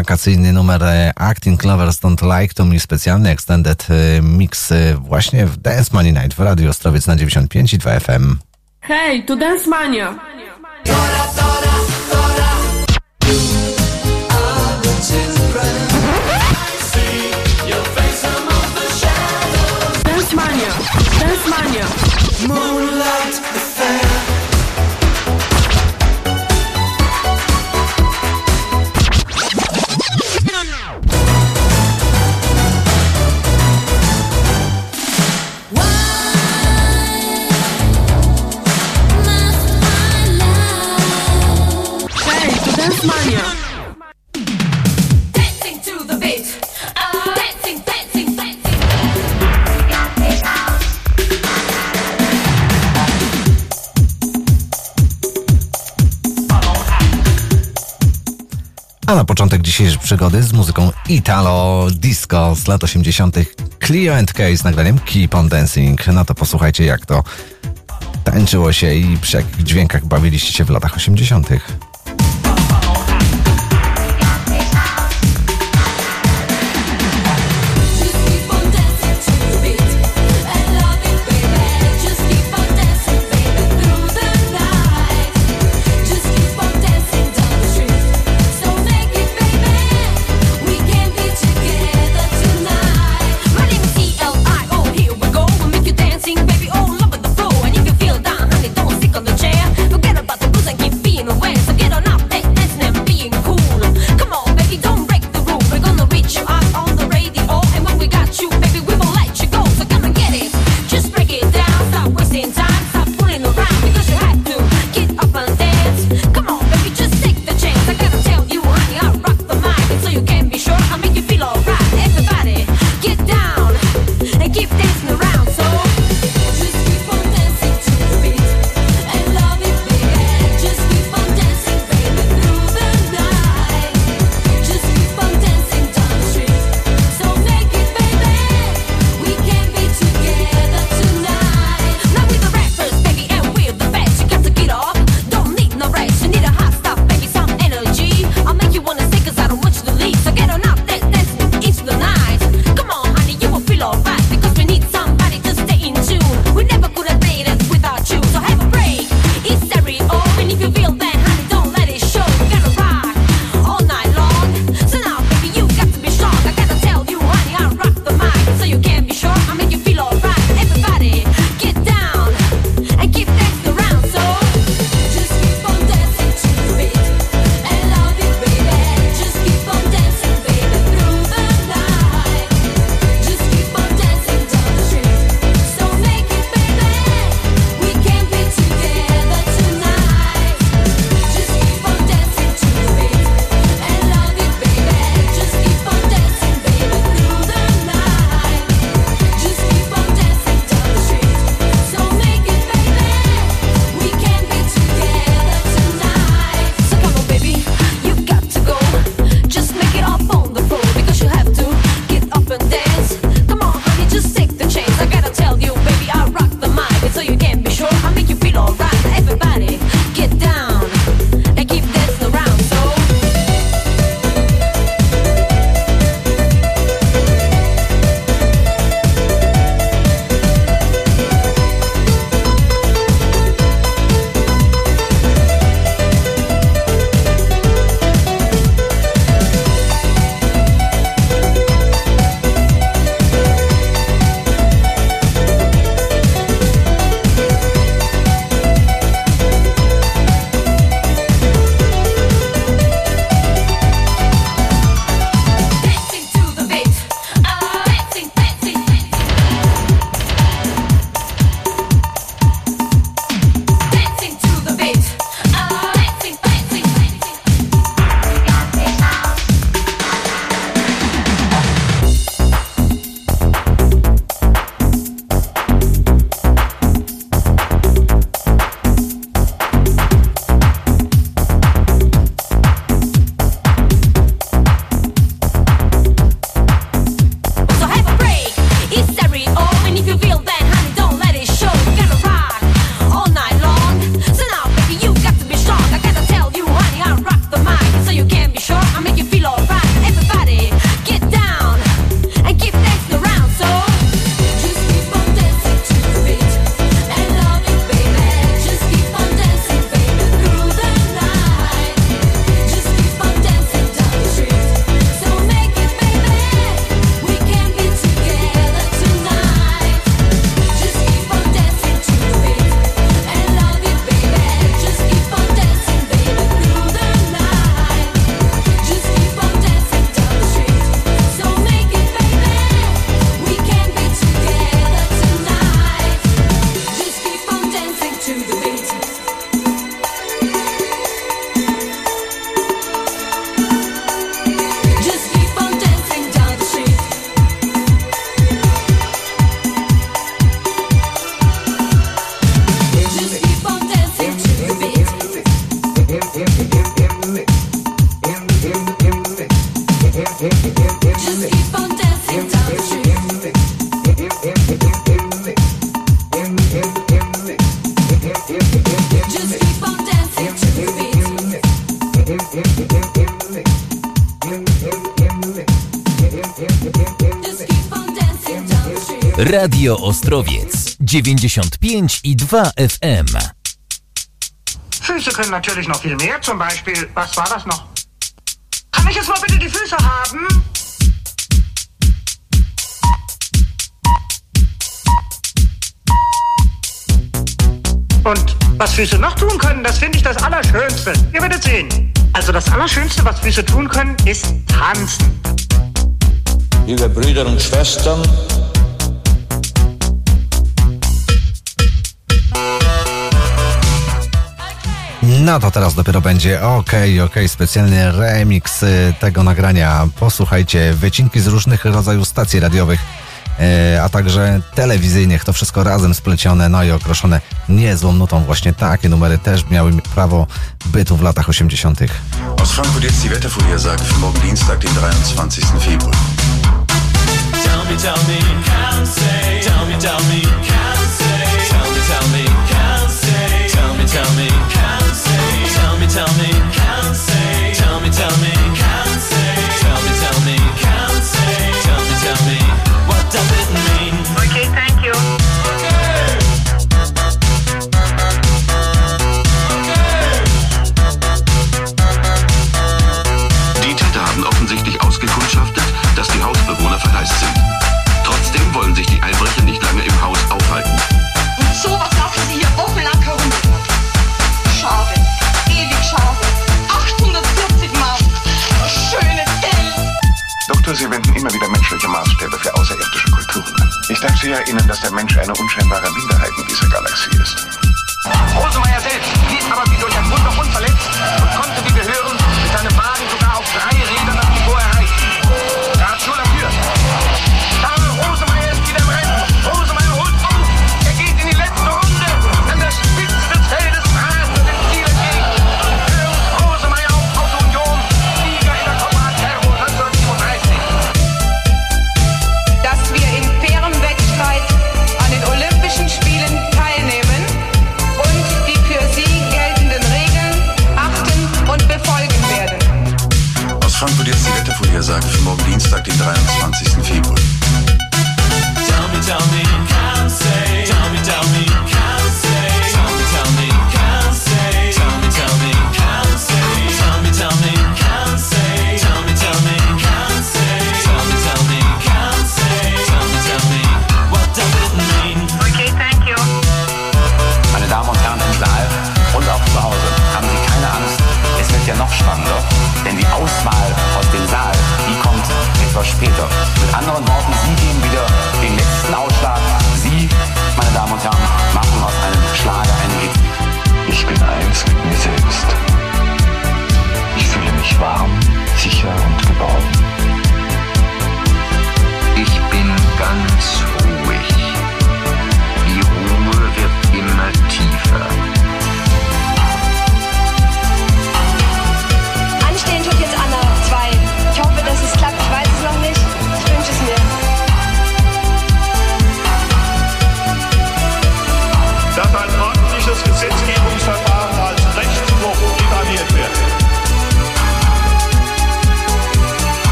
Wakacyjny numer e, Acting Lovers Don't Like to mi specjalny extended e, mix e, właśnie w Dance Money Night w Radio Ostrowiec na 95 i 2 FM. Hej, tu Dance Mania. Początek dzisiejszej przygody z muzyką Italo Disco z lat 80. Clio and Case z nagraniem Keep on Dancing. No to posłuchajcie jak to tańczyło się i przy jakich dźwiękach bawiliście się w latach 80. Radio Ostrowiec 95 i 2 FM. Füße können natürlich noch viel mehr, zum Beispiel, was war das noch? Kann ich jetzt mal bitte die Füße haben? Und was Füße noch tun können, das finde ich das Allerschönste. Ihr werdet sehen. Also das Allerschönste, was Füße tun können, ist tanzen. Liebe Brüder und Schwestern, No to teraz dopiero będzie OK, OK, specjalny remix y, tego nagrania. Posłuchajcie, wycinki z różnych rodzajów stacji radiowych, y, a także telewizyjnych. To wszystko razem splecione, no i okroszone niezłą nutą. Właśnie takie numery też miały prawo bytu w latach 80. Aus Frankfurt jetzt die Wetterfolie sagt für morgen Dienstag, den 23. Februar. Tell me, tell me, can't say. Tell me, tell me, can't say. Tell me, tell me, can't say. Tell me, tell me, can't say. tell me, can't say, tell me, tell me.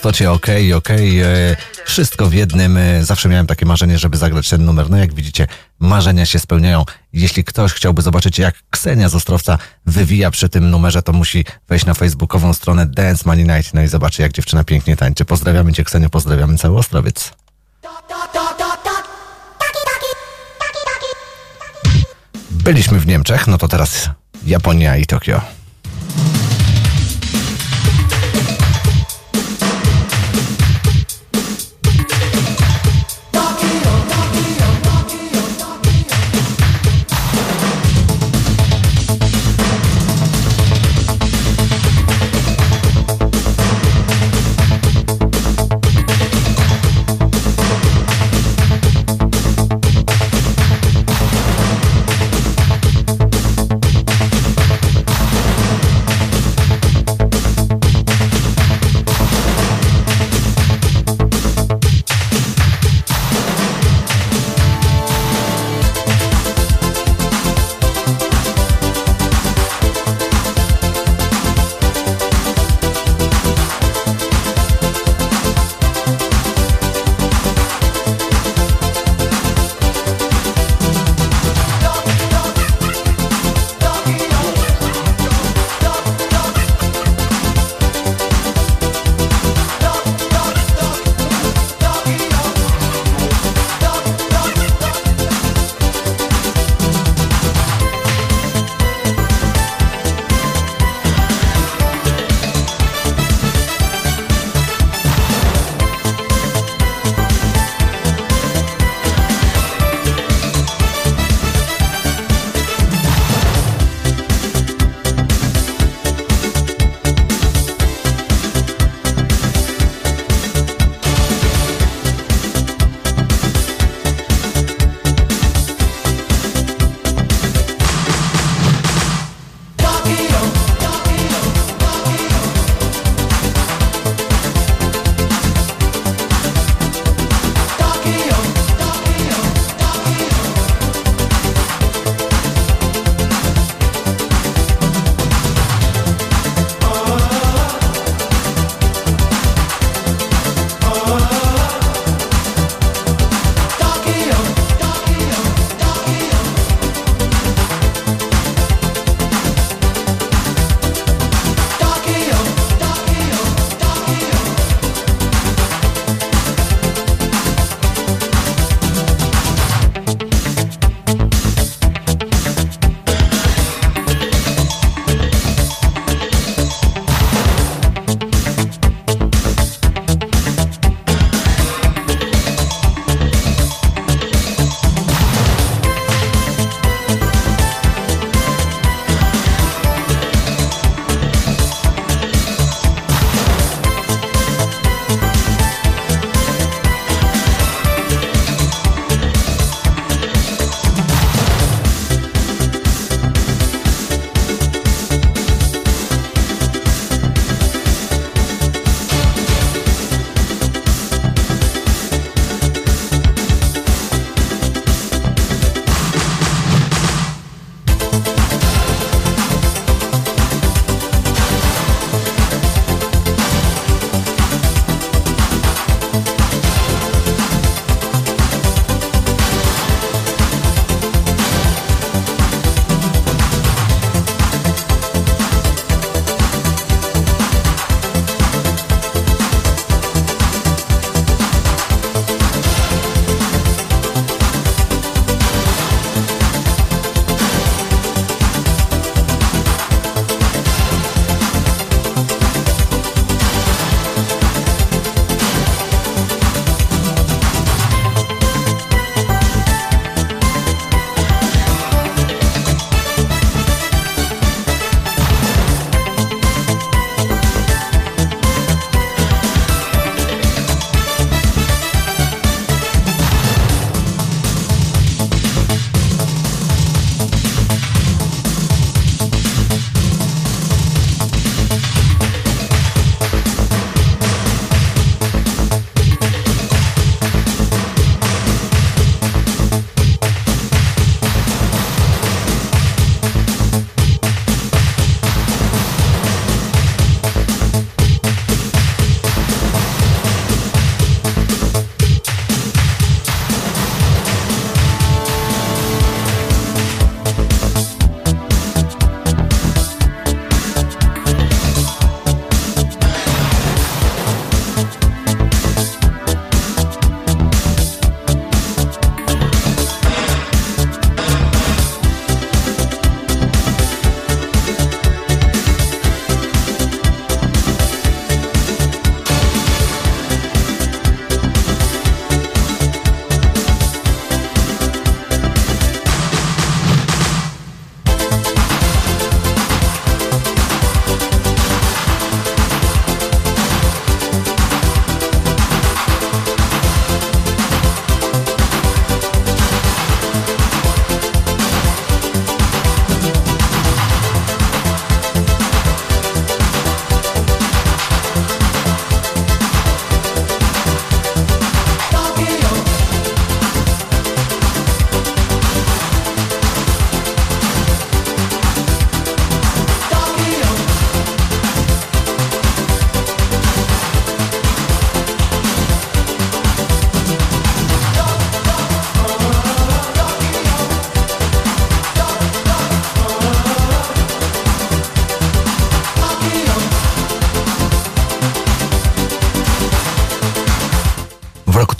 Prostocie, okej, okej. e, Wszystko w jednym. e, Zawsze miałem takie marzenie, żeby zagrać ten numer. No jak widzicie, marzenia się spełniają. Jeśli ktoś chciałby zobaczyć, jak Ksenia z Ostrowca wywija przy tym numerze, to musi wejść na facebookową stronę Dance Money Night, no i zobaczy, jak dziewczyna pięknie tańczy. Pozdrawiamy cię, Ksenio, pozdrawiamy cały Ostrowiec. Byliśmy w Niemczech, no to teraz Japonia i Tokio.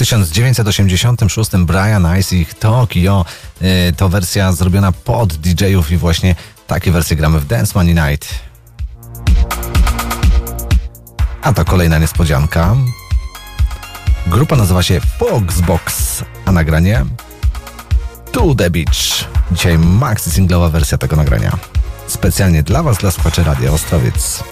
1986 Brian Ice i ich Tokio. Y, To wersja zrobiona pod DJ-ów i właśnie takie wersje gramy w Dance Money Night. A to kolejna niespodzianka. Grupa nazywa się Foxbox, a nagranie To The Beach. Dzisiaj maxi singlowa wersja tego nagrania. Specjalnie dla Was, dla słuchaczy Radia Ostrowiec.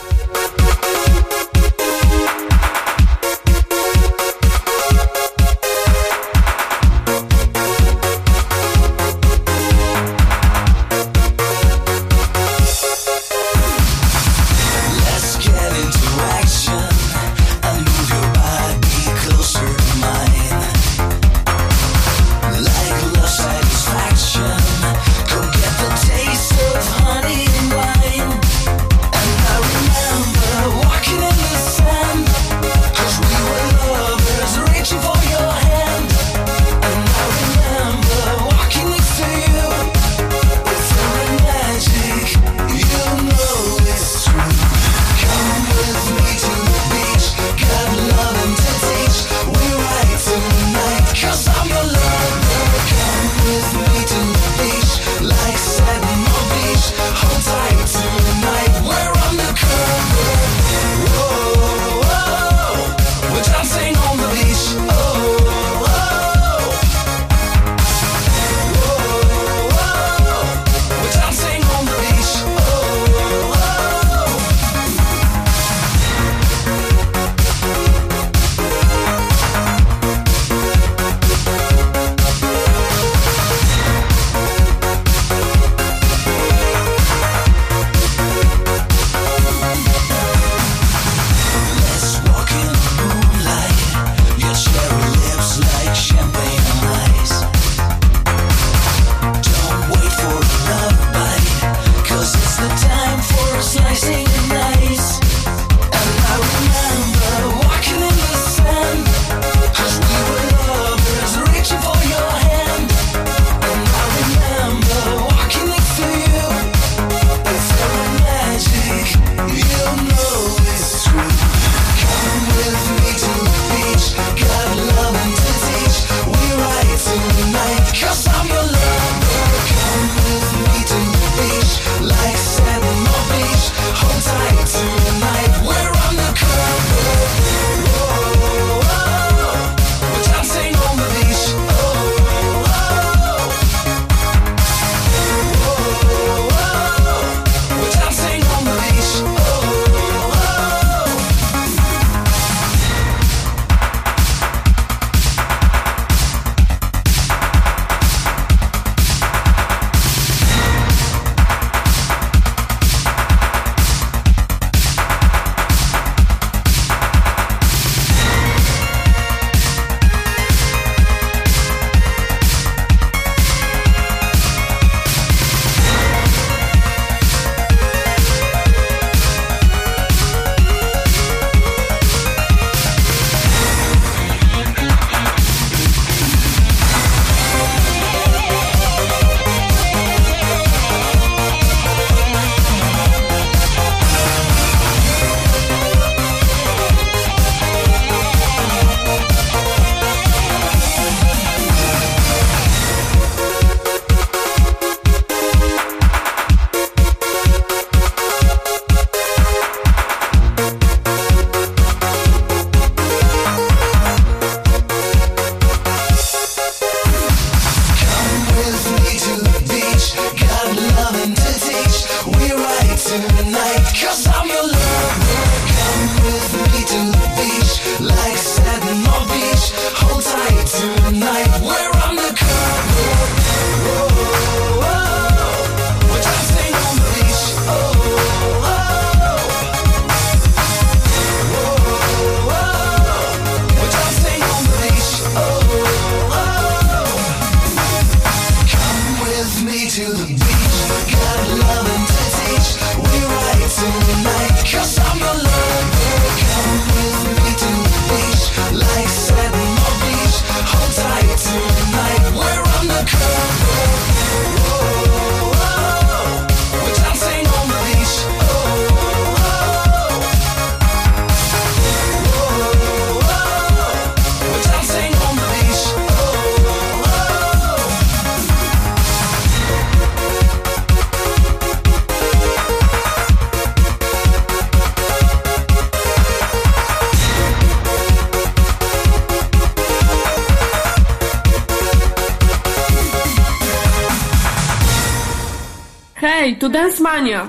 Tu Dance Mania.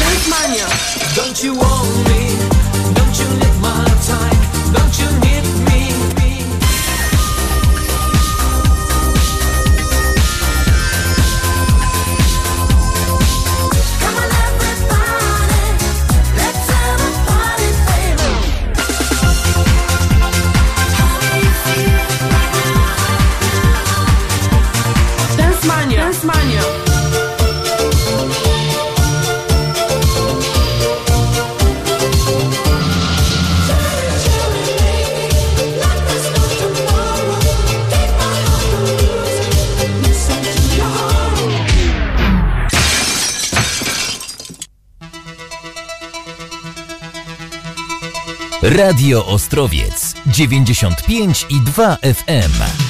Dance Mania. Don't you want Radio Ostrowiec 95 i 2 FM.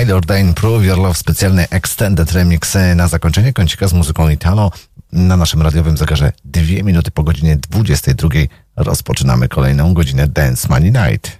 Tyler Dane Prove Your Love specjalny extended remix e, na zakończenie kącika z muzyką Italo. Na naszym radiowym zegarze dwie minuty po godzinie 22 rozpoczynamy kolejną godzinę Dance Money Night.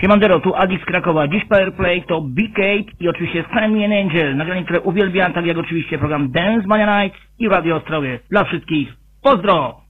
Siemandero, tu Adi z Krakowa. Dziś Powerplay to Big Cape i oczywiście an Angel. Nagranie, które uwielbiam, tak jak oczywiście program Dance Mania Night i Radio Ostrowie. Dla wszystkich. Pozdro!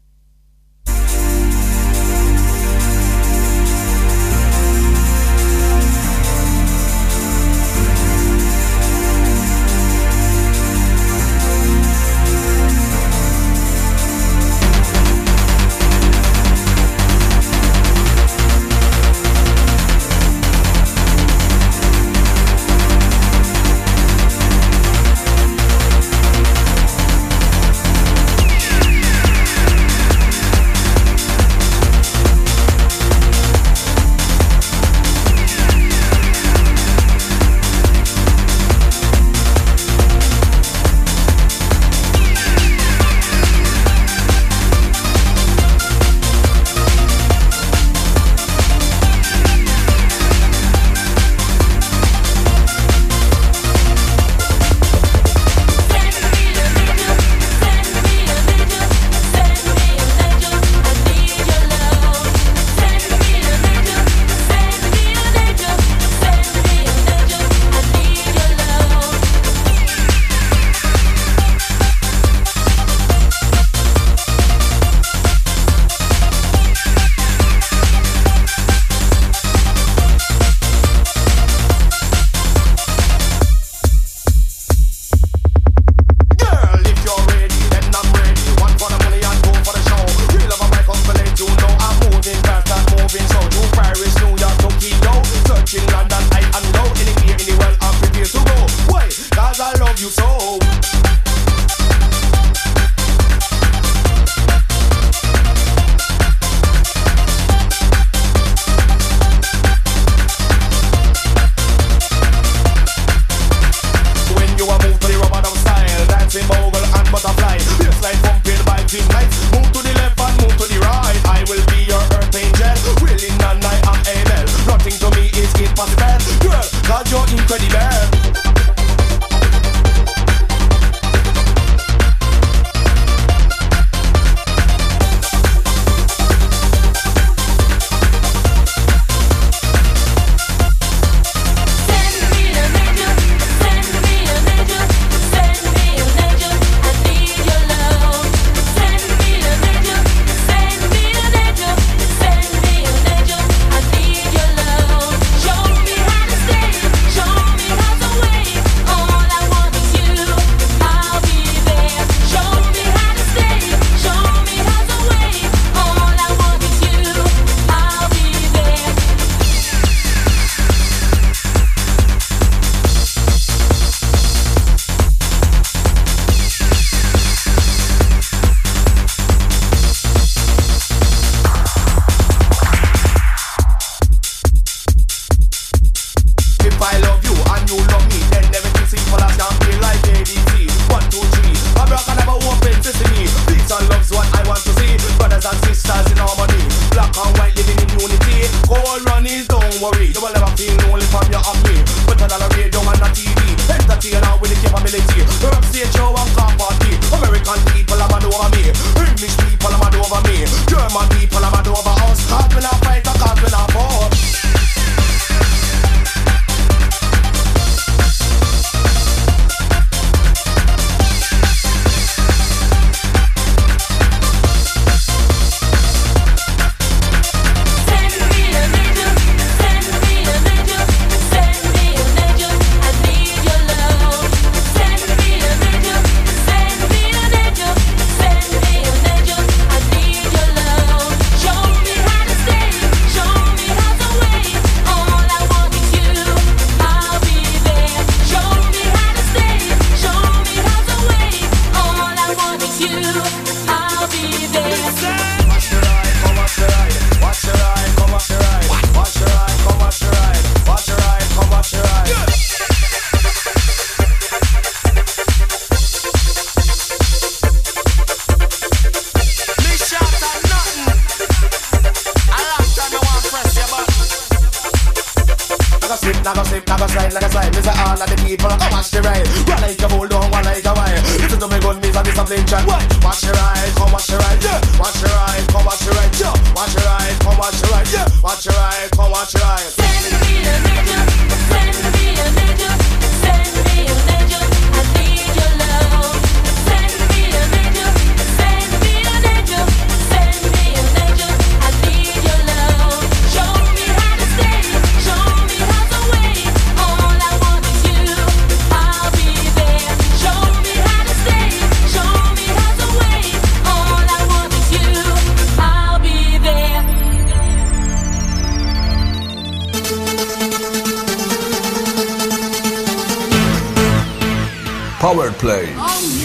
Oh.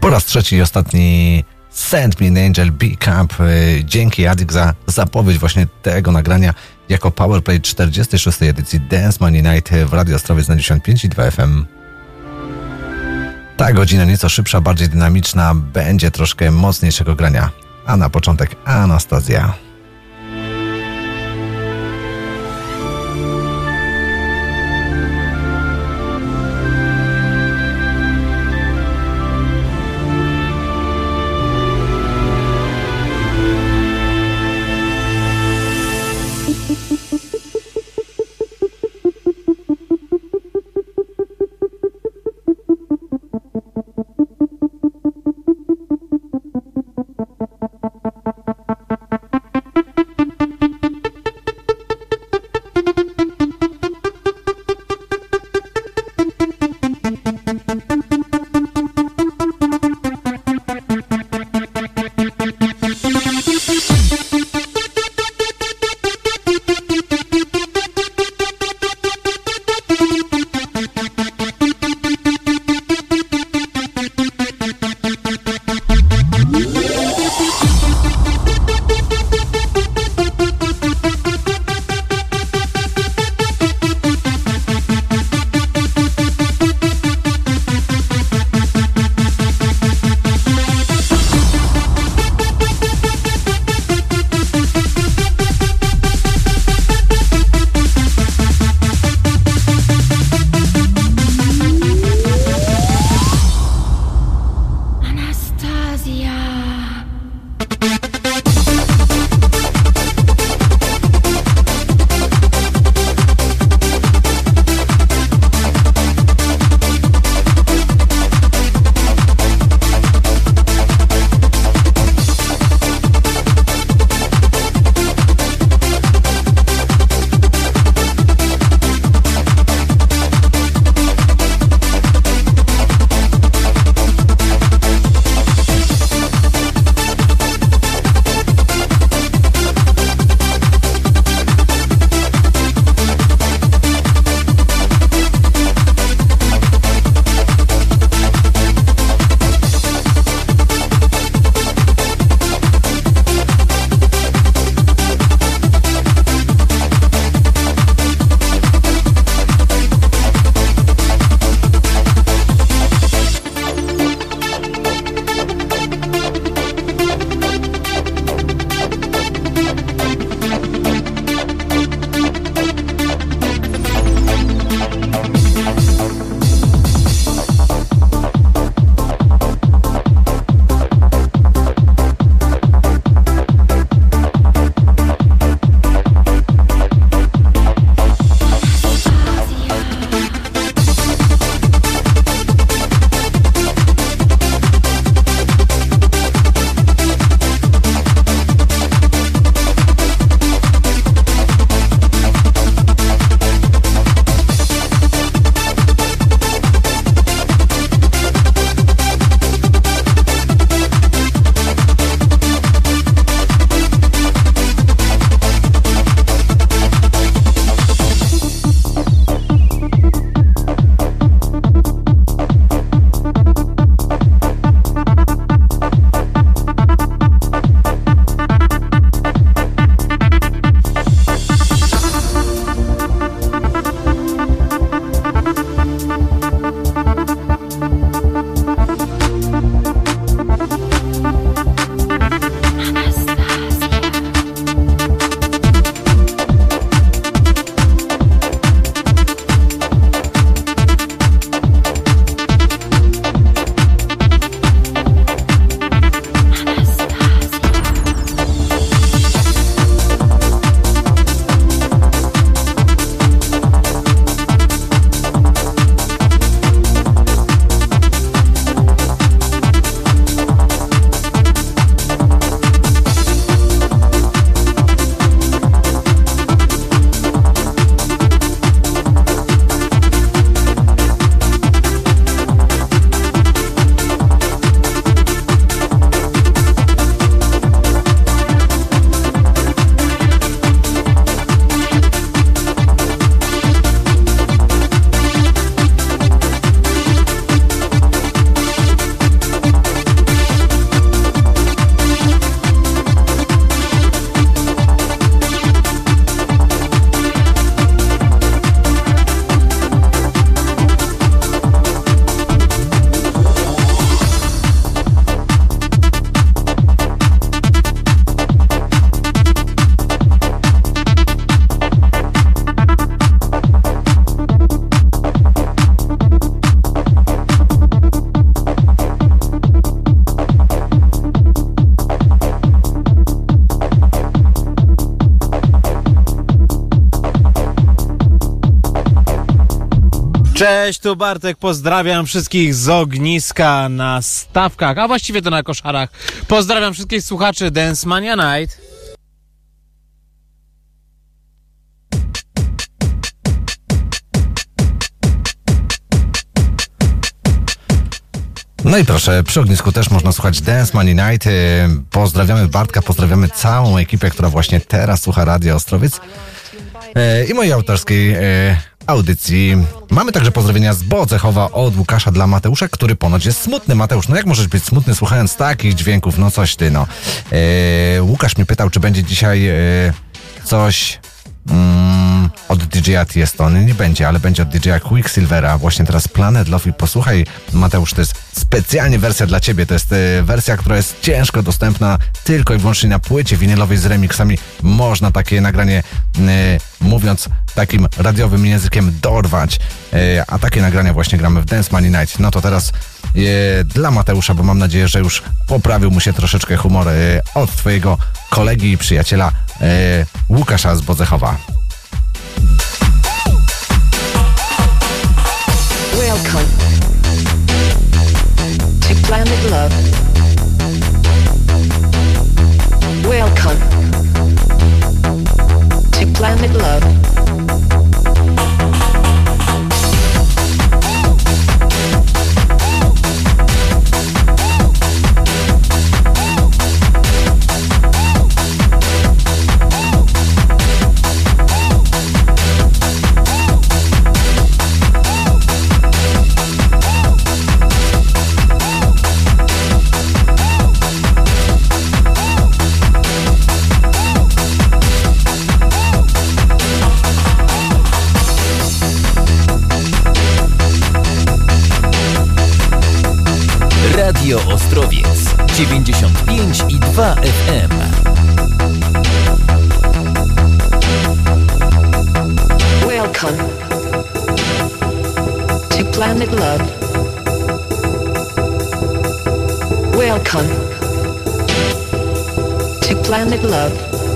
Po raz trzeci i ostatni Send Me an Angel Big Up. Y, dzięki Adik za zapowiedź właśnie tego nagrania jako Powerplay 46. edycji Dance Money Night w Radio Ostrowiec na 95 i 2 FM. Ta godzina nieco szybsza, bardziej dynamiczna, będzie troszkę mocniejszego grania. A na początek Anastazja. Cześć, tu Bartek, pozdrawiam wszystkich z ogniska na stawkach, a właściwie to na koszarach. Pozdrawiam wszystkich słuchaczy Dance Mania Night. No i proszę, przy ognisku też można słuchać Dance Money Night. Y, Pozdrawiamy Bartka, pozdrawiamy całą ekipę, która właśnie teraz słucha Radia Ostrowiec y, i mojej autorskiej y, audycji. Mamy także pozdrowienia z Bocechowa od Łukasza dla Mateusza, który ponoć jest smutny. Mateusz, no jak możesz być smutny słuchając takich dźwięków? No coś ty, no. Y, Łukasz mnie pytał, czy będzie dzisiaj y, coś Mm, od DJ-a Tiestony nie będzie, ale będzie od DJ-a Quicksilvera. Właśnie teraz Planet Love i posłuchaj, Mateusz, to jest specjalnie wersja dla ciebie. To jest e, wersja, która jest ciężko dostępna tylko i wyłącznie na płycie winylowej z remixami. Można takie nagranie, e, mówiąc takim radiowym językiem, dorwać. E, a takie nagrania właśnie gramy w Dance Money Night. No to teraz e, dla Mateusza, bo mam nadzieję, że już poprawił mu się troszeczkę humor e, od twojego kolegi i przyjaciela Łukasza z Bodzechowa. Welcome to Planet Love.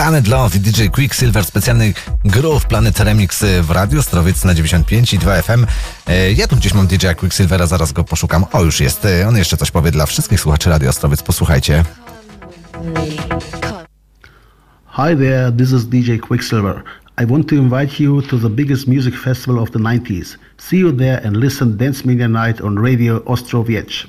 Planet Love i DJ Quicksilver, specjalny groove Planet Remix e, w radio Strowiec na 95 i 2 FM. E, ja tu gdzieś mam DJ Quicksilvera, zaraz go poszukam. O, już jest. E, on jeszcze coś powie dla wszystkich słuchaczy Radio Strowiec. Posłuchajcie. Hi there, this is DJ Quicksilver. I want to invite you to the biggest music festival of the 90s. See you there and listen Dance Media Night on Radio Ostrowiec.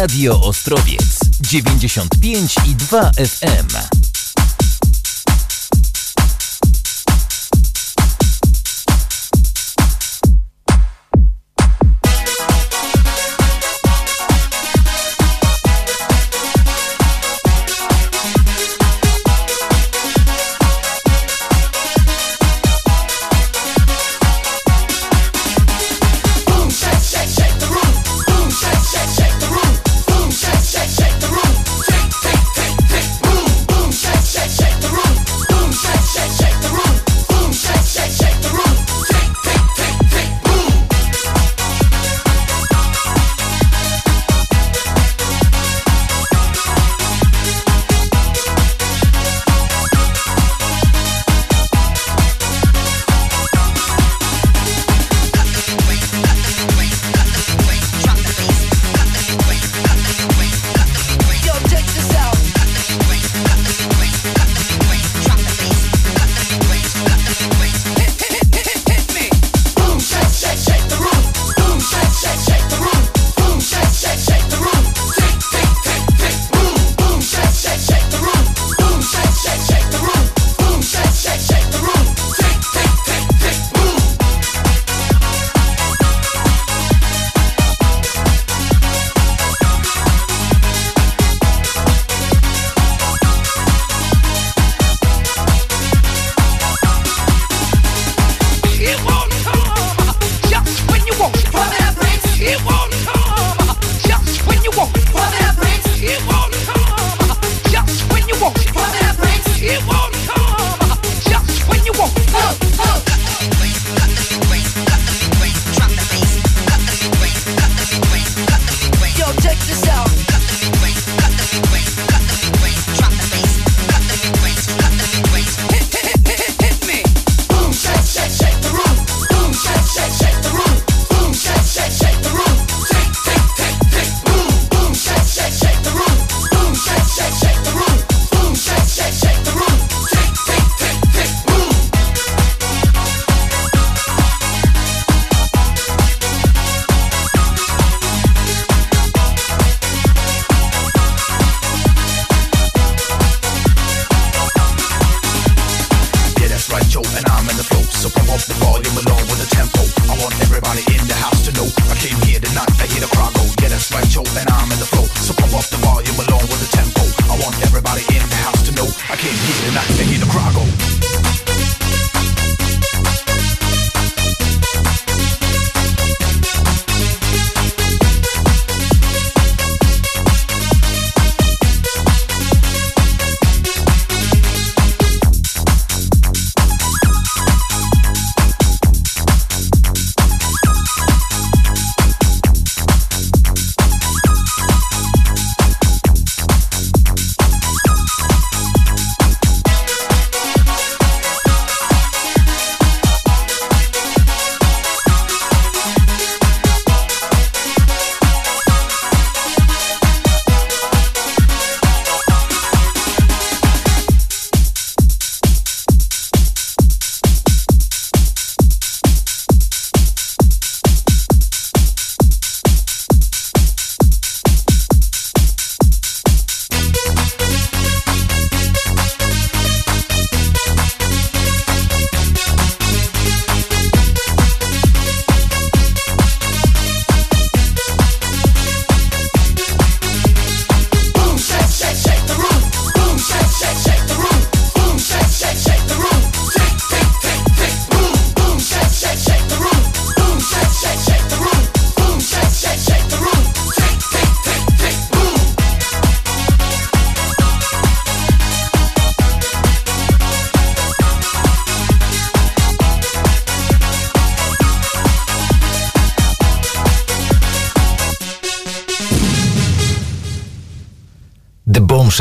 Radio Ostrowiec 95 i 2 FM.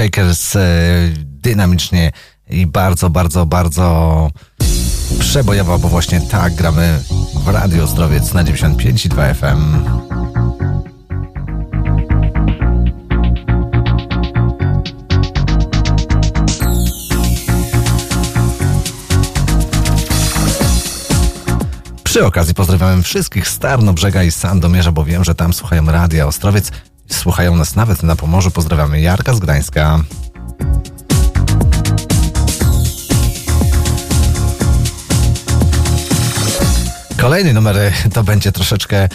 Breakers e, dynamicznie i bardzo, bardzo, bardzo przebojowa, bo właśnie tak gramy w Radio Zdrowiec na 95 i 2 FM. Przy okazji pozdrawiam wszystkich z Tarnobrzega i Sandomierza, bo wiem, że tam słuchają Radia Ostrowiec. Słuchają nas nawet na Pomorzu. Pozdrawiamy Jarka z Gdańska. Kolejny numer to będzie troszeczkę e,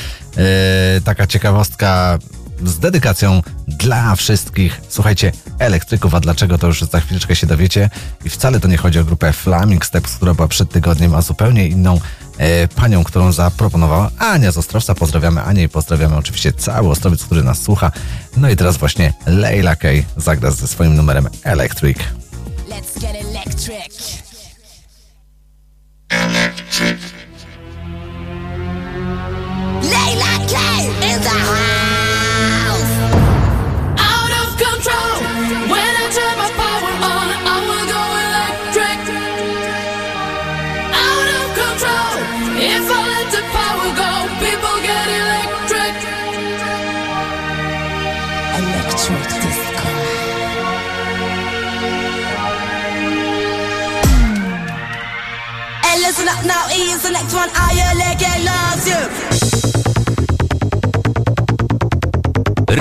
taka ciekawostka z dedykacją dla wszystkich, słuchajcie, elektryków, a dlaczego to już za chwileczkę się dowiecie. I wcale to nie chodzi o grupę Flaming Steps, która była przed tygodniem, a zupełnie inną e, panią, którą zaproponowała Ania z Ostrowca. Pozdrawiamy Anię i pozdrawiamy oczywiście cały Ostrowiec, który nas słucha. No i teraz właśnie Leila Kay zagra ze swoim numerem Electric. Let's get electric. Layla K in the house. The next one. I really loves you.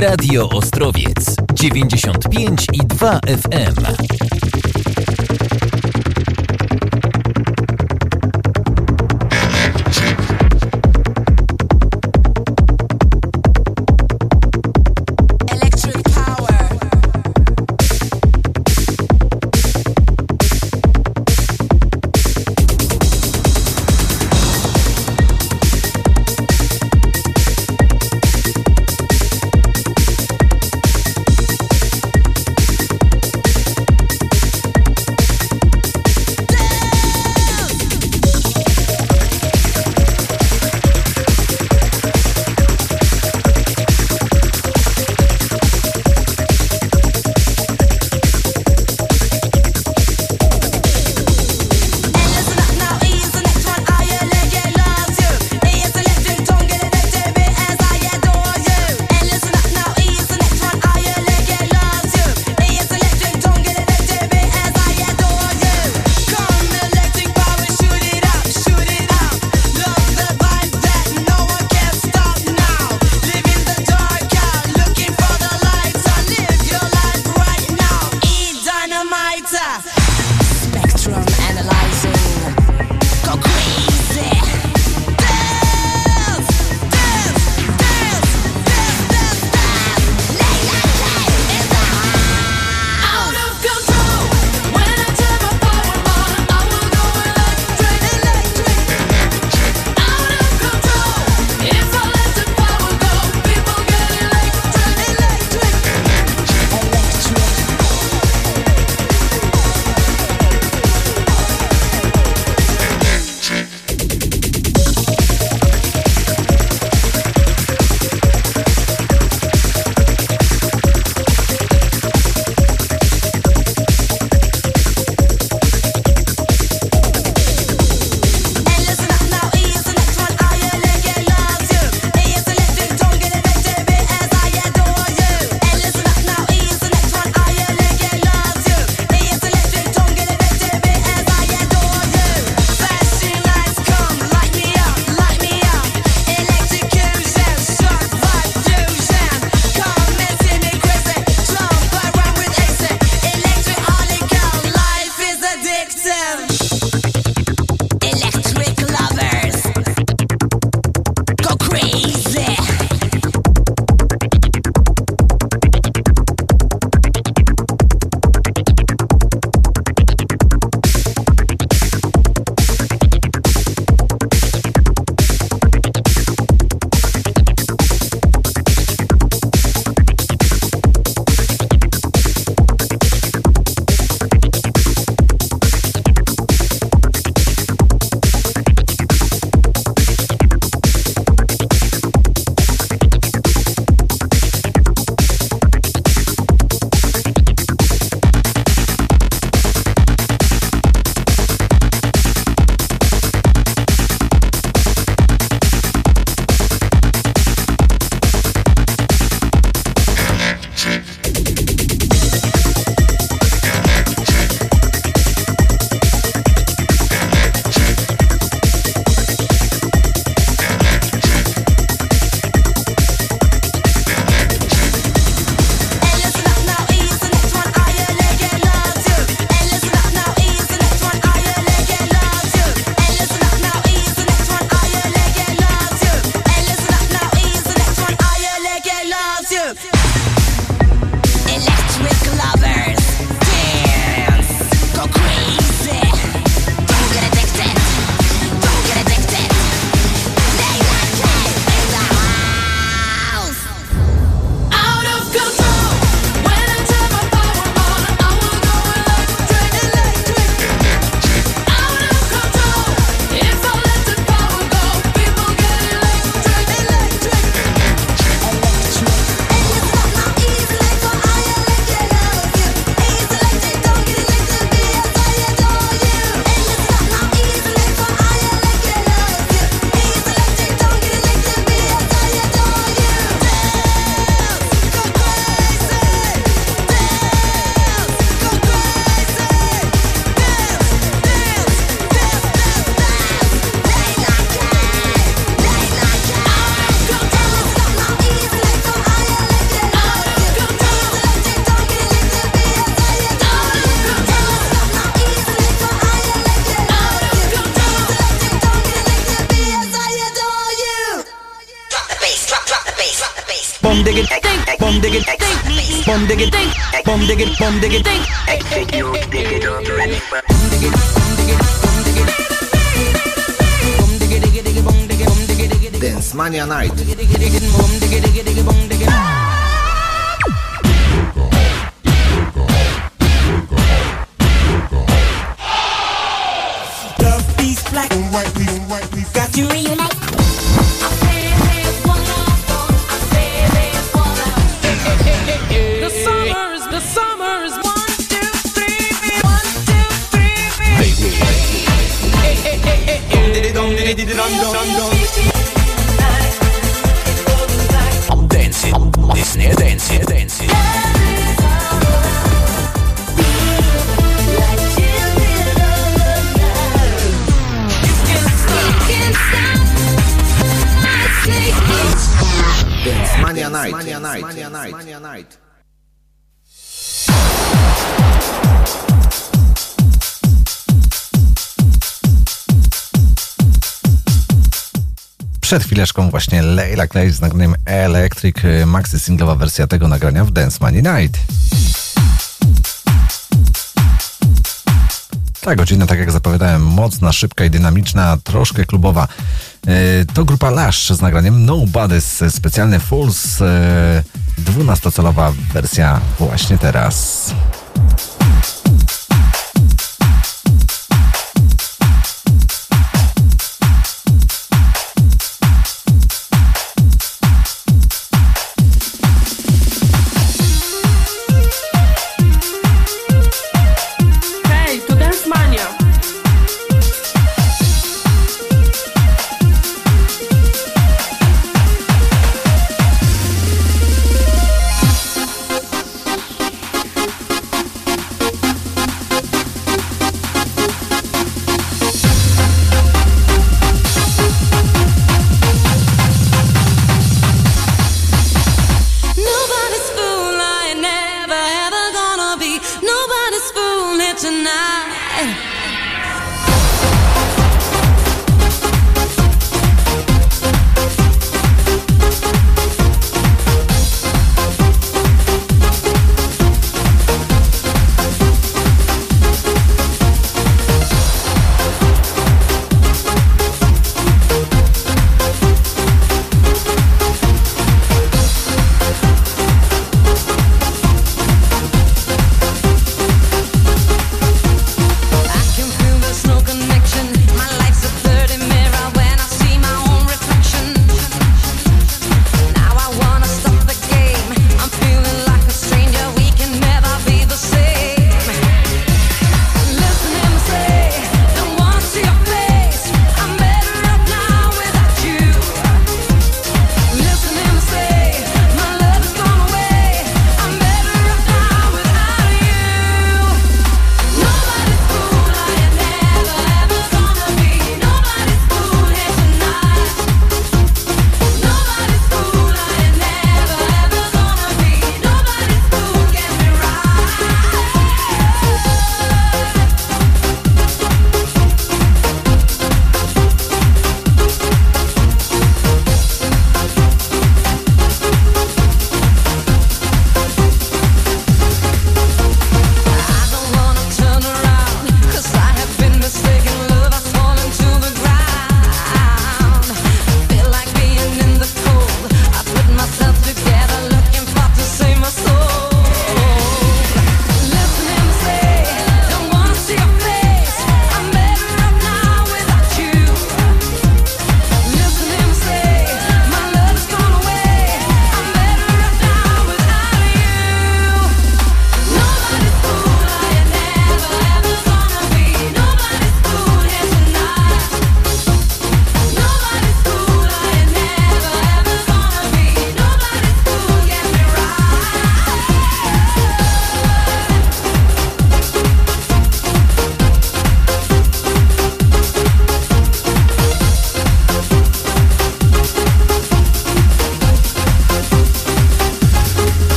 Radio Ostrowiec 95 i 2 FM. Dig it, bum dig it. It. Disney Dance it. Dance it. Dance Mania Night. Mania Night. Mania Night. Mania Night. Przed chwileczką właśnie Leila Clay z nagraniem Electric, y, maxi singlowa wersja tego nagrania w Dance Money Night. Ta godzina, tak jak zapowiadałem, mocna, szybka i dynamiczna, troszkę klubowa. Y, To grupa Lash z nagraniem Nobody's, specjalny Fools, y, 12-calowa wersja właśnie teraz.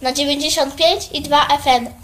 na 95 i 2 FM.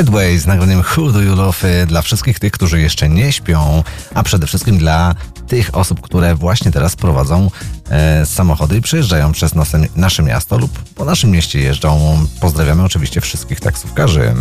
Treadway z nagraniem Who Do You Love dla wszystkich tych, którzy jeszcze nie śpią, a przede wszystkim dla tych osób, które właśnie teraz prowadzą e, samochody i przejeżdżają przez nasze, nasze miasto lub po naszym mieście jeżdżą. Pozdrawiamy oczywiście wszystkich taksówkarzy.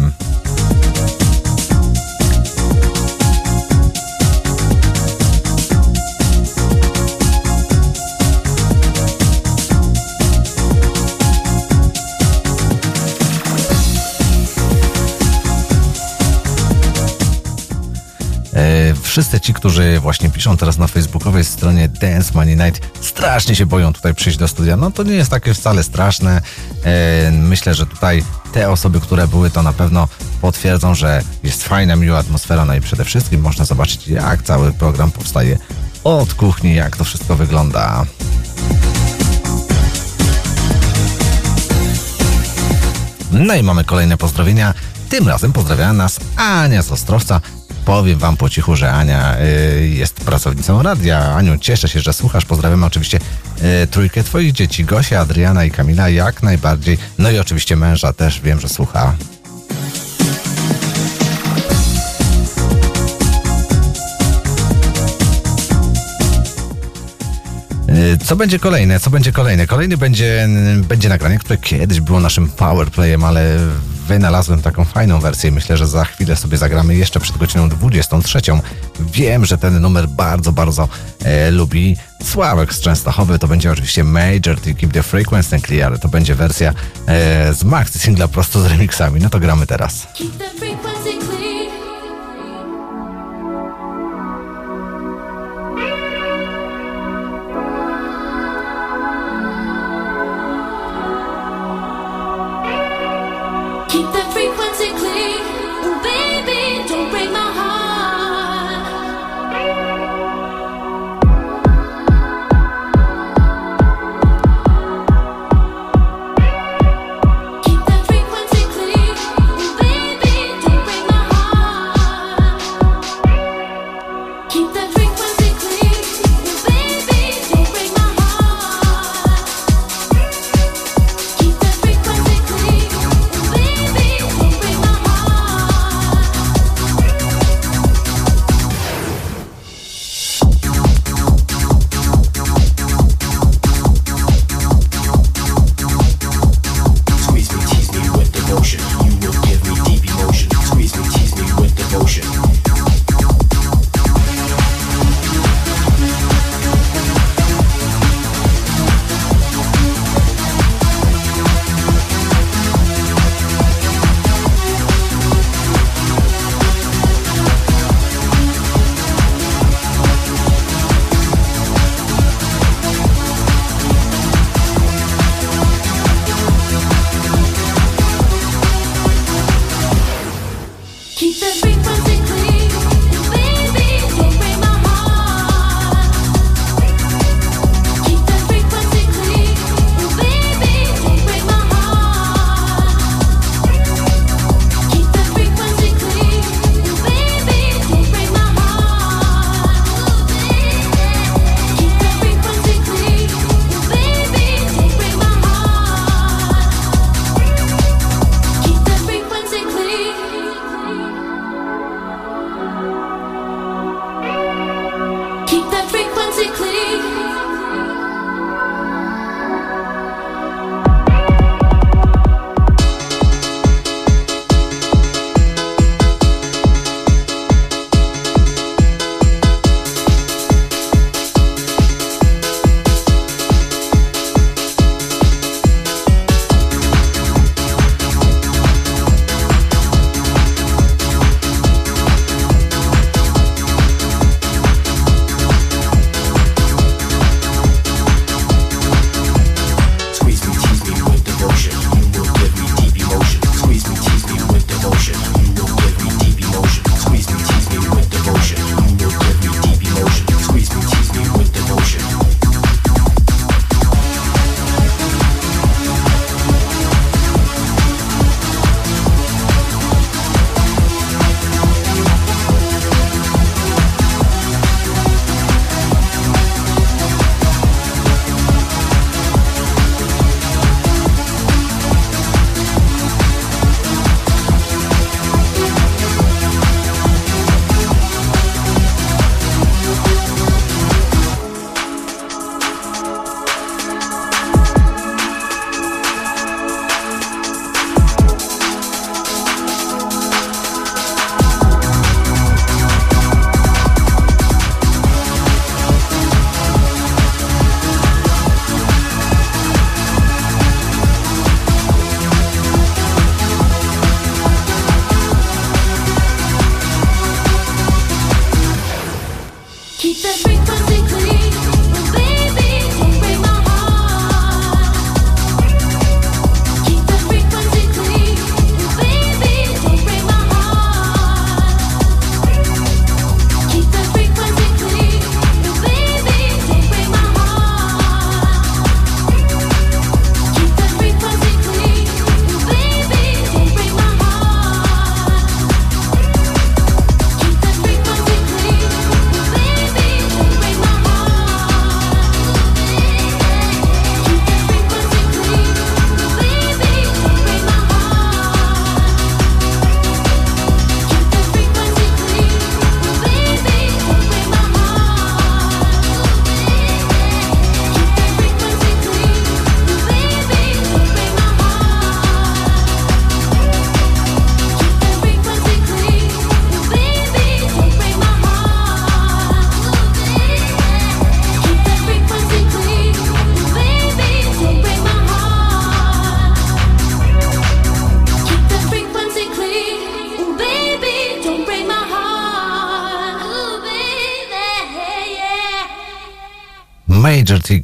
Wszyscy ci, którzy właśnie piszą teraz na facebookowej stronie Dance Money Night, strasznie się boją tutaj przyjść do studia. No to nie jest takie wcale straszne. E, myślę, że tutaj te osoby, które były, to na pewno potwierdzą, że jest fajna, miła atmosfera, no i przede wszystkim można zobaczyć, jak cały program powstaje od kuchni, jak to wszystko wygląda. No i mamy kolejne pozdrowienia. Tym razem pozdrawia nas Ania z Ostrowca. Powiem wam po cichu, że Ania y, jest pracownicą radia. Aniu, cieszę się, że słuchasz. Pozdrawiam oczywiście y, trójkę twoich dzieci, Gosia, Adriana i Kamila, jak najbardziej. No i oczywiście męża też wiem, że słucha. Y, Co będzie kolejne? Co będzie kolejne? Kolejny będzie, będzie nagranie, które kiedyś było naszym powerplayem, ale wynalazłem taką fajną wersję myślę, że za chwilę sobie zagramy jeszcze przed godziną 23. Wiem, że ten numer bardzo, bardzo e, lubi Sławek z Częstochowy. To będzie oczywiście Major to Keep the Frequency Clear. To będzie wersja e, z maxi singla prosto z remixami. No to gramy teraz.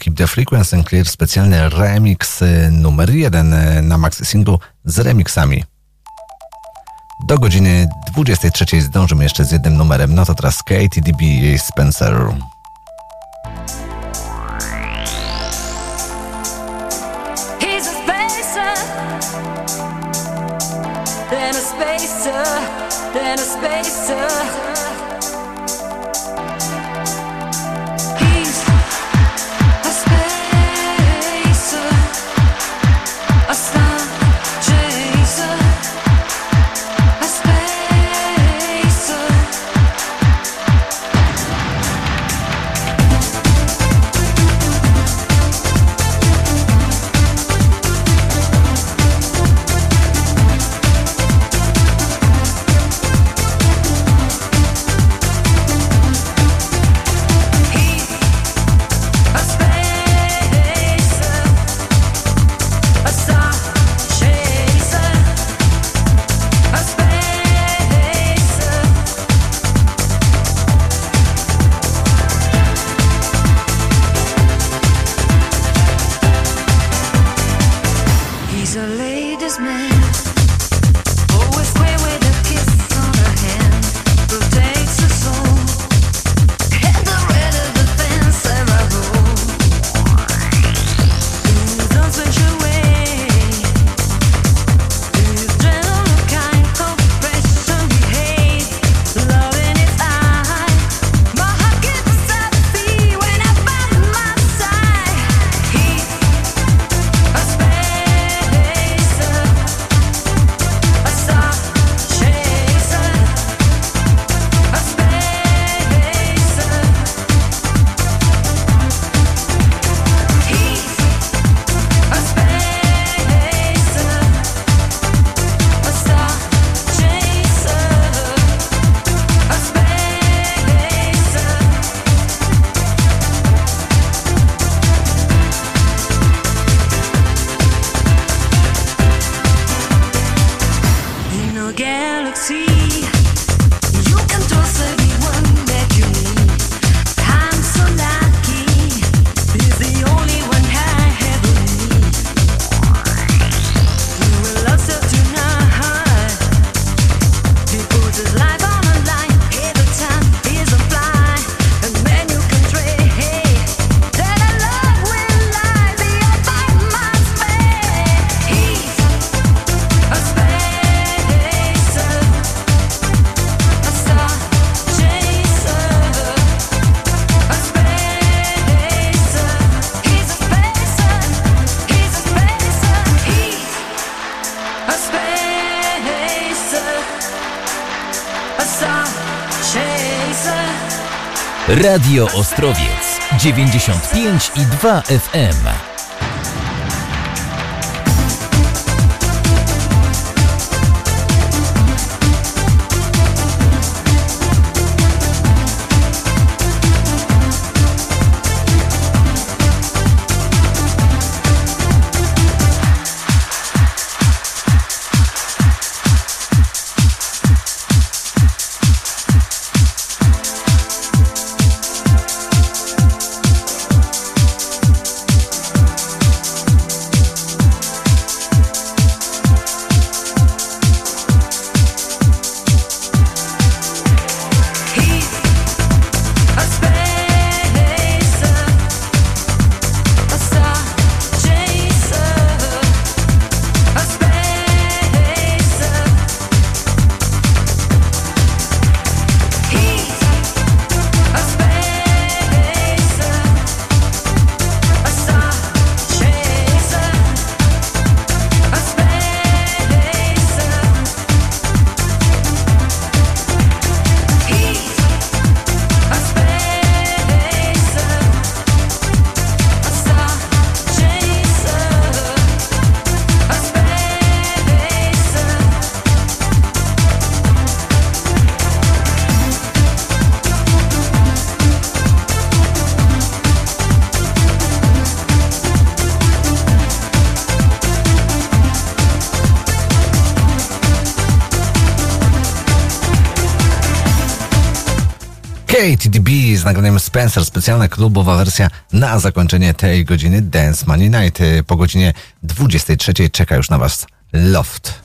ekip The Frequency and Clear specjalny remix y, numer jeden y, na Max Single z remixami. Do godziny 23 zdążymy jeszcze z jednym numerem, no to teraz Katie DB i Spencer. Radio Ostrowiec 95 i 2 FM. KTDB z nagraniem Spencer, specjalna klubowa wersja na zakończenie tej godziny Dance Money Night. Po godzinie 23 czeka już na Was Loft.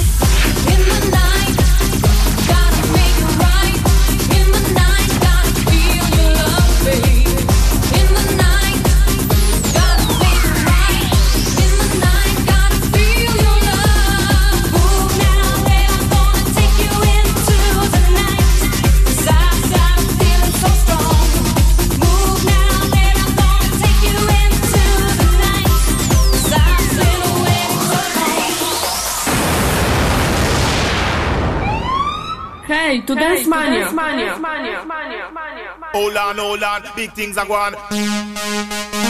Hej, tu Dance Mania. Hold on, hold on, big things are going.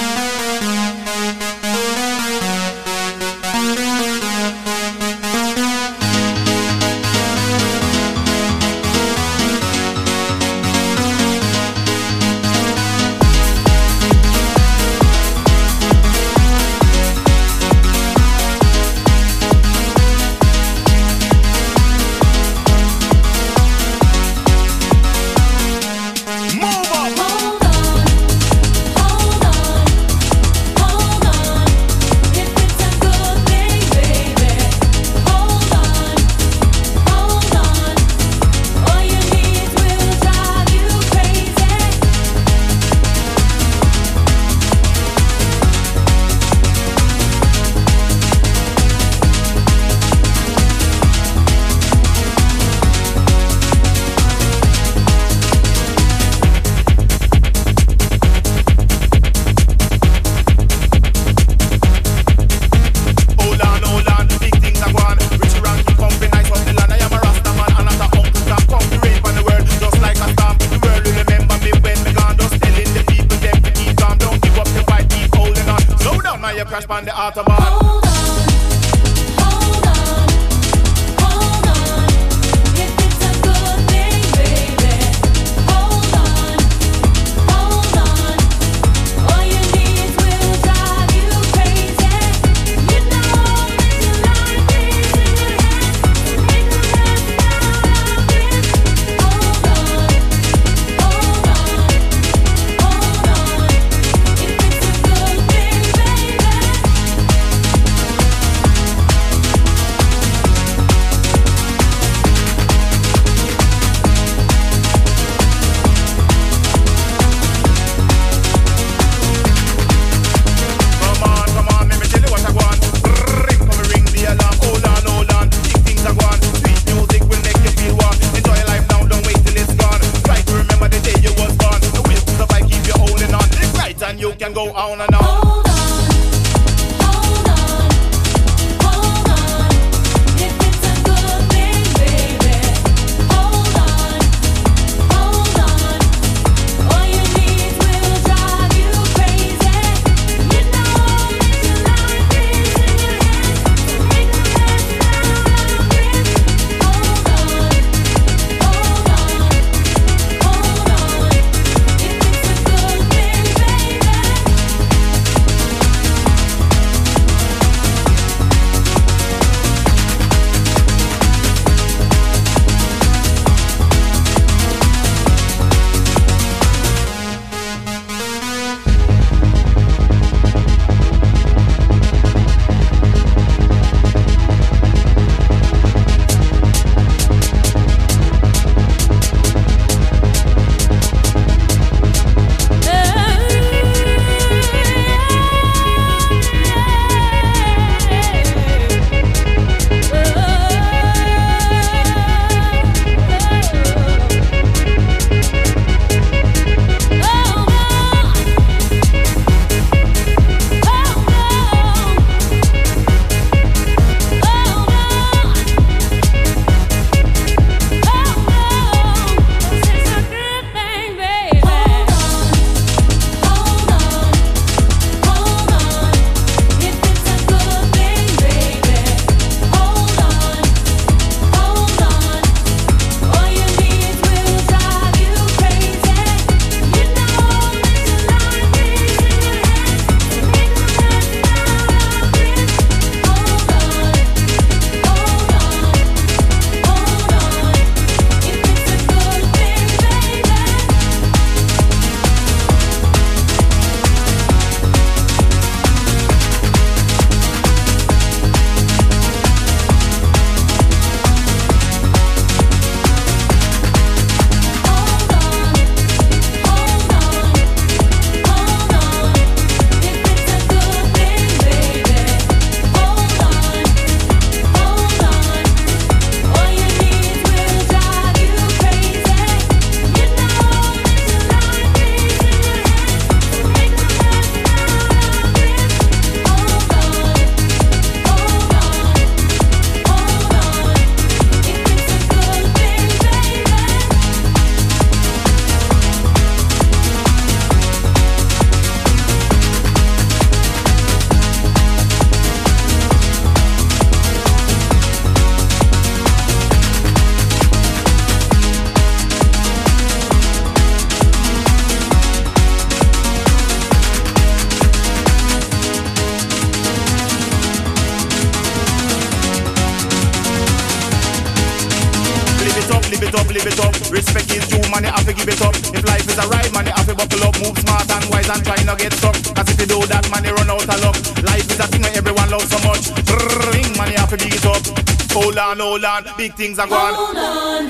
Things are gone. Hold on,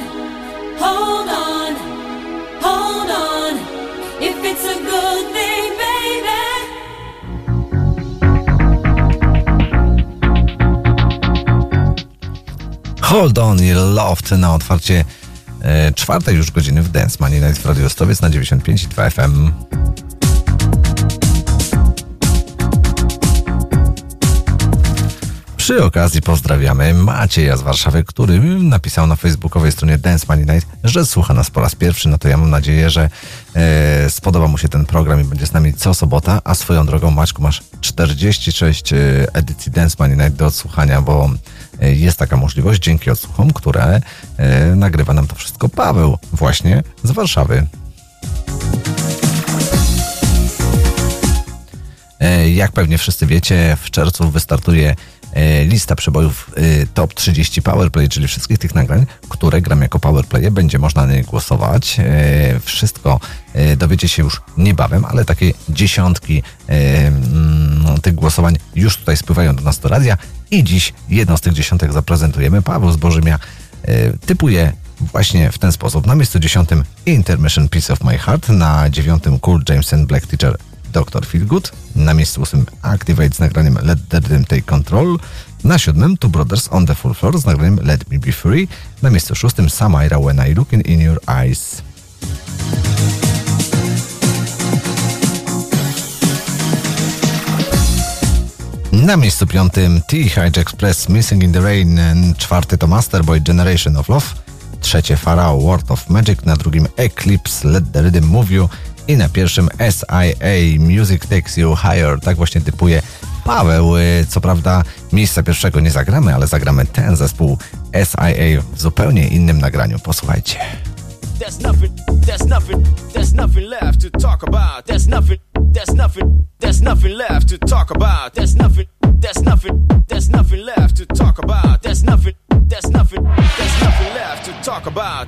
hold on, hold on. If it's a good thing, baby. Hold on, you loved na otwarcie e, czwartej już godziny w Dance Money Night w Radio Ostrowiec na 95,2 FM. Przy okazji pozdrawiamy Macieja z Warszawy, który napisał na facebookowej stronie Dance Money Night, że słucha nas po raz pierwszy. No to ja mam nadzieję, że e, spodoba mu się ten program i będzie z nami co sobota. A swoją drogą, Maćku, masz 46 e, edycji Dance Money Night do odsłuchania, bo e, jest taka możliwość dzięki odsłuchom, które e, nagrywa nam to wszystko Paweł właśnie z Warszawy. E, Jak pewnie wszyscy wiecie, w czerwcu wystartuje lista przebojów e, Top 30 Powerplay, czyli wszystkich tych nagrań, które gram jako Powerplaye. Będzie można na nie głosować. E, Wszystko e, dowiecie się już niebawem, ale takie dziesiątki e, mm, tych głosowań już tutaj spływają do nas do radia i dziś jedną z tych dziesiątek zaprezentujemy. Paweł Zbożymia e, typuje właśnie w ten sposób. Na miejscu dziesiątym Intermission Piece of My Heart, na dziewiątym Cool James and Black Teacher Dr. Feelgood, na miejscu ósmym Activate z nagraniem Let the Rhythm Take Control, na siódmym Two Brothers on the Full Floor z nagraniem Let Me Be Free, na miejscu szóstym Samaira When I Look in, Your Eyes. Na miejscu piątym T-Hige Express Missing in the Rain, czwarty to Masterboy Generation of Love, trzecie Pharaoh World of Magic, na drugim Eclipse Let the Rhythm Move You i na pierwszym SIA Music Takes You Higher. Tak właśnie typuje Paweł. Y, Co prawda miejsca pierwszego nie zagramy, ale zagramy ten zespół SIA w zupełnie innym nagraniu. Posłuchajcie. There's nothing, there's nothing, there's nothing left to talk about. There's nothing, there's nothing, there's nothing left to talk about. There's nothing, there's nothing, there's nothing left to talk about. There's nothing, there's nothing, there's nothing left to talk about.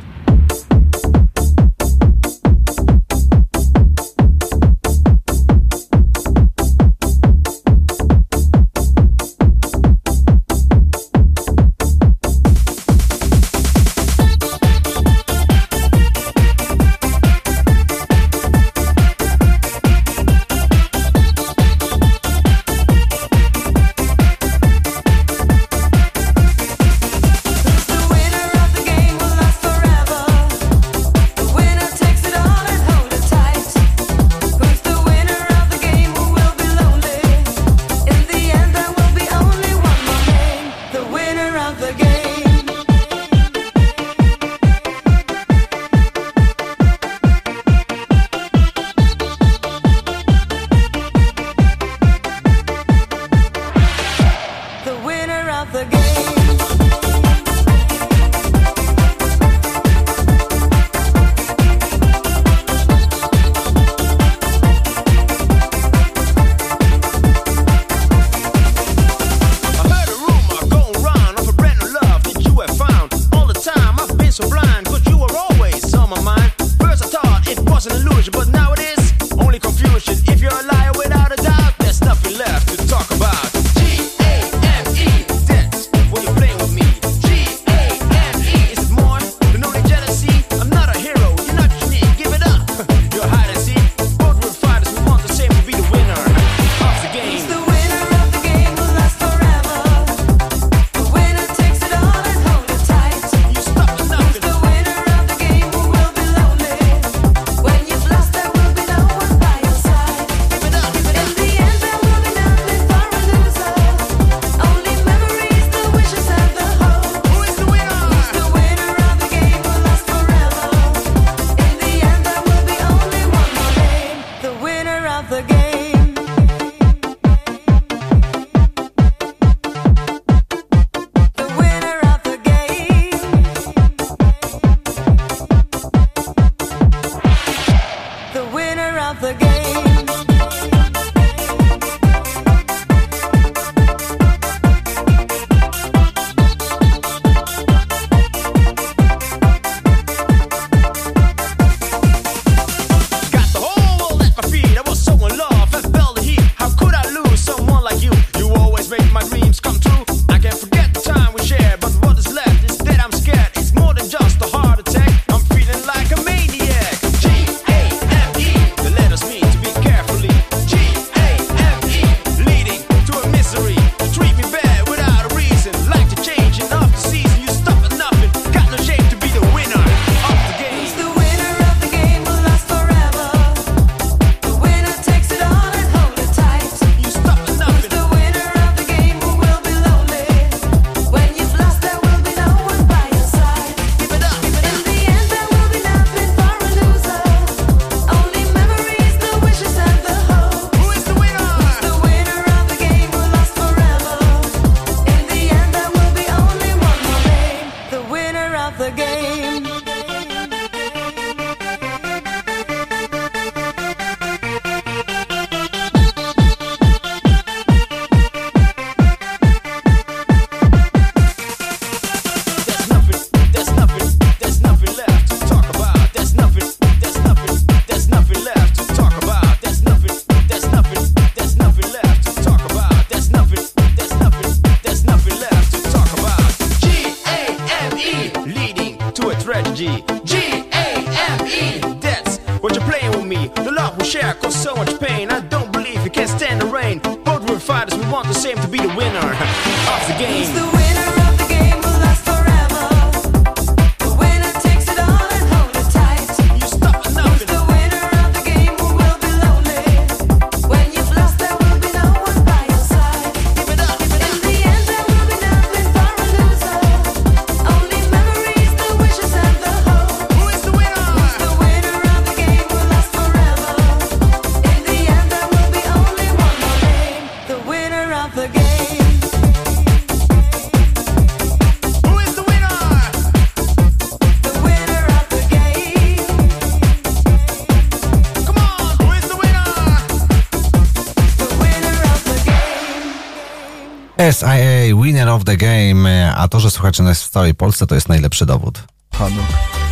Winner of the game, a to, że słuchacie nas w całej Polsce, to jest najlepszy dowód. Hanuk,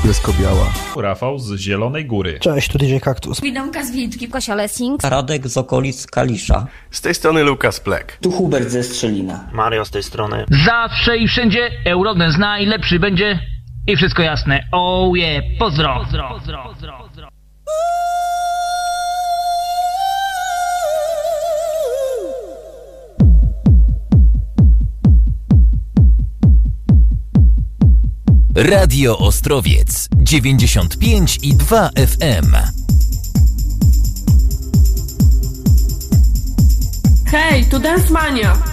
Bielsko-Biała. Rafał z Zielonej Góry. Cześć, tu DJ Kaktus. Widomka z Wilczki. Kosia Lessing. Radek z okolic Kalisza. Z tej strony Lukas Plek. Tu Hubert ze Strzelina. Mario z tej strony. Zawsze i wszędzie Eurodance najlepszy będzie i wszystko jasne. Oh yeah, pozdro. pozdro. pozdro. Radio Ostrowiec 95 i 2 FM. Hej, to Dance Mania!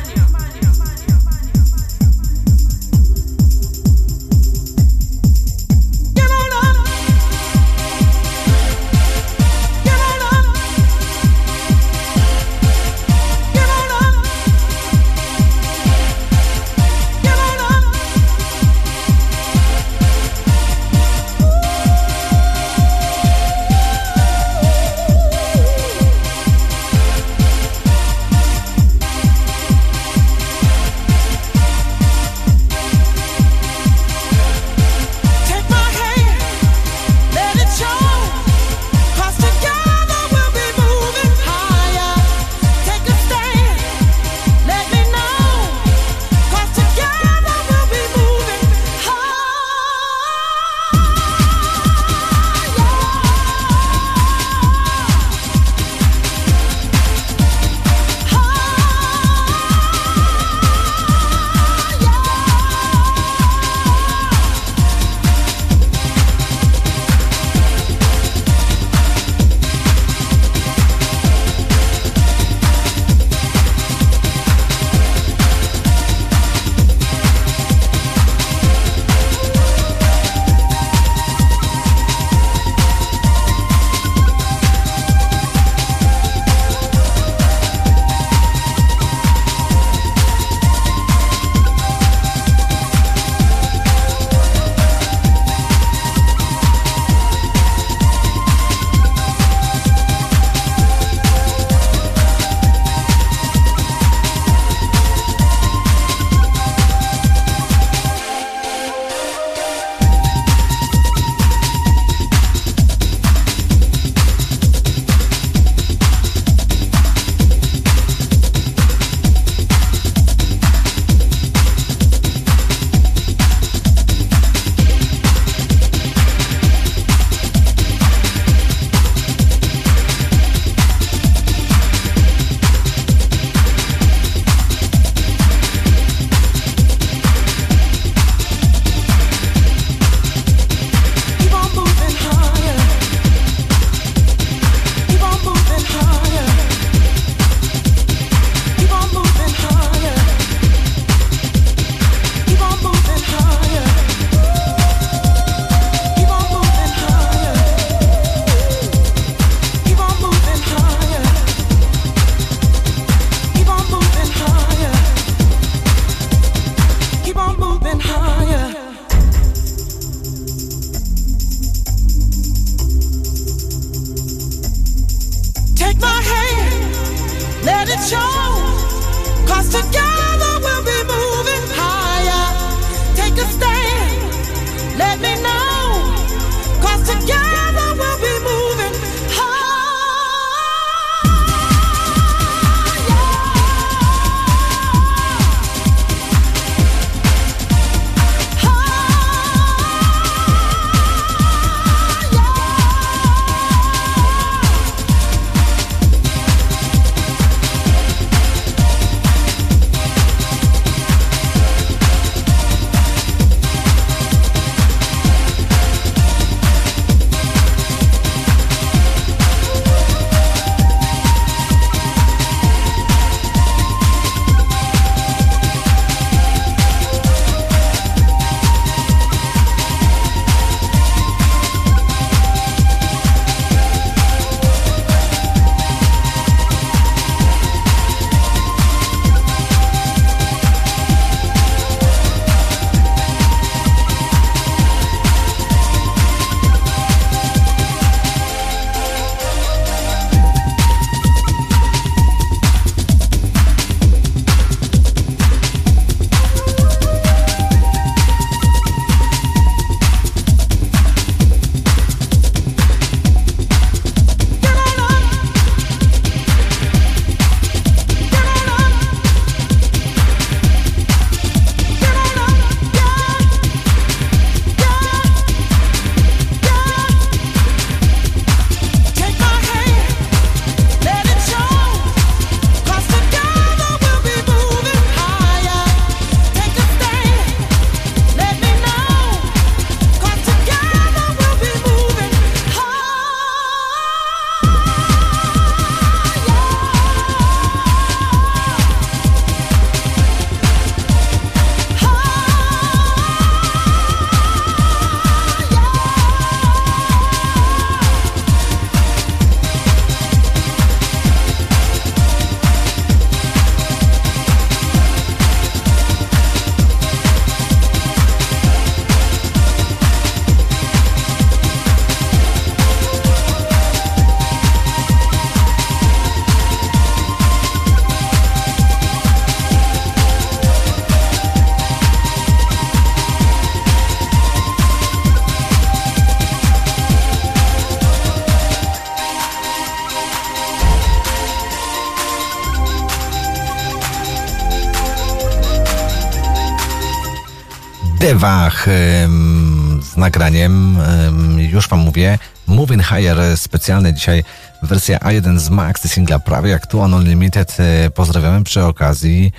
Z nagraniem, em, już wam mówię, Moving Higher specjalny dzisiaj wersja A1 z Maxi singla prawie jak tu Unlimited. E, Pozdrawiamy przy okazji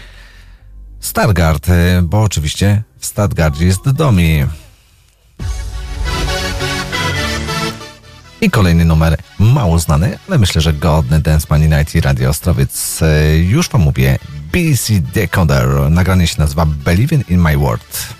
Stargard, e, bo oczywiście w Stargardzie jest Domi. I kolejny numer, mało znany, ale myślę, że godny Dance Money Night i Radio Ostrowiec. E, Już wam mówię, BC Decoder. Nagranie się nazywa Believing in My World.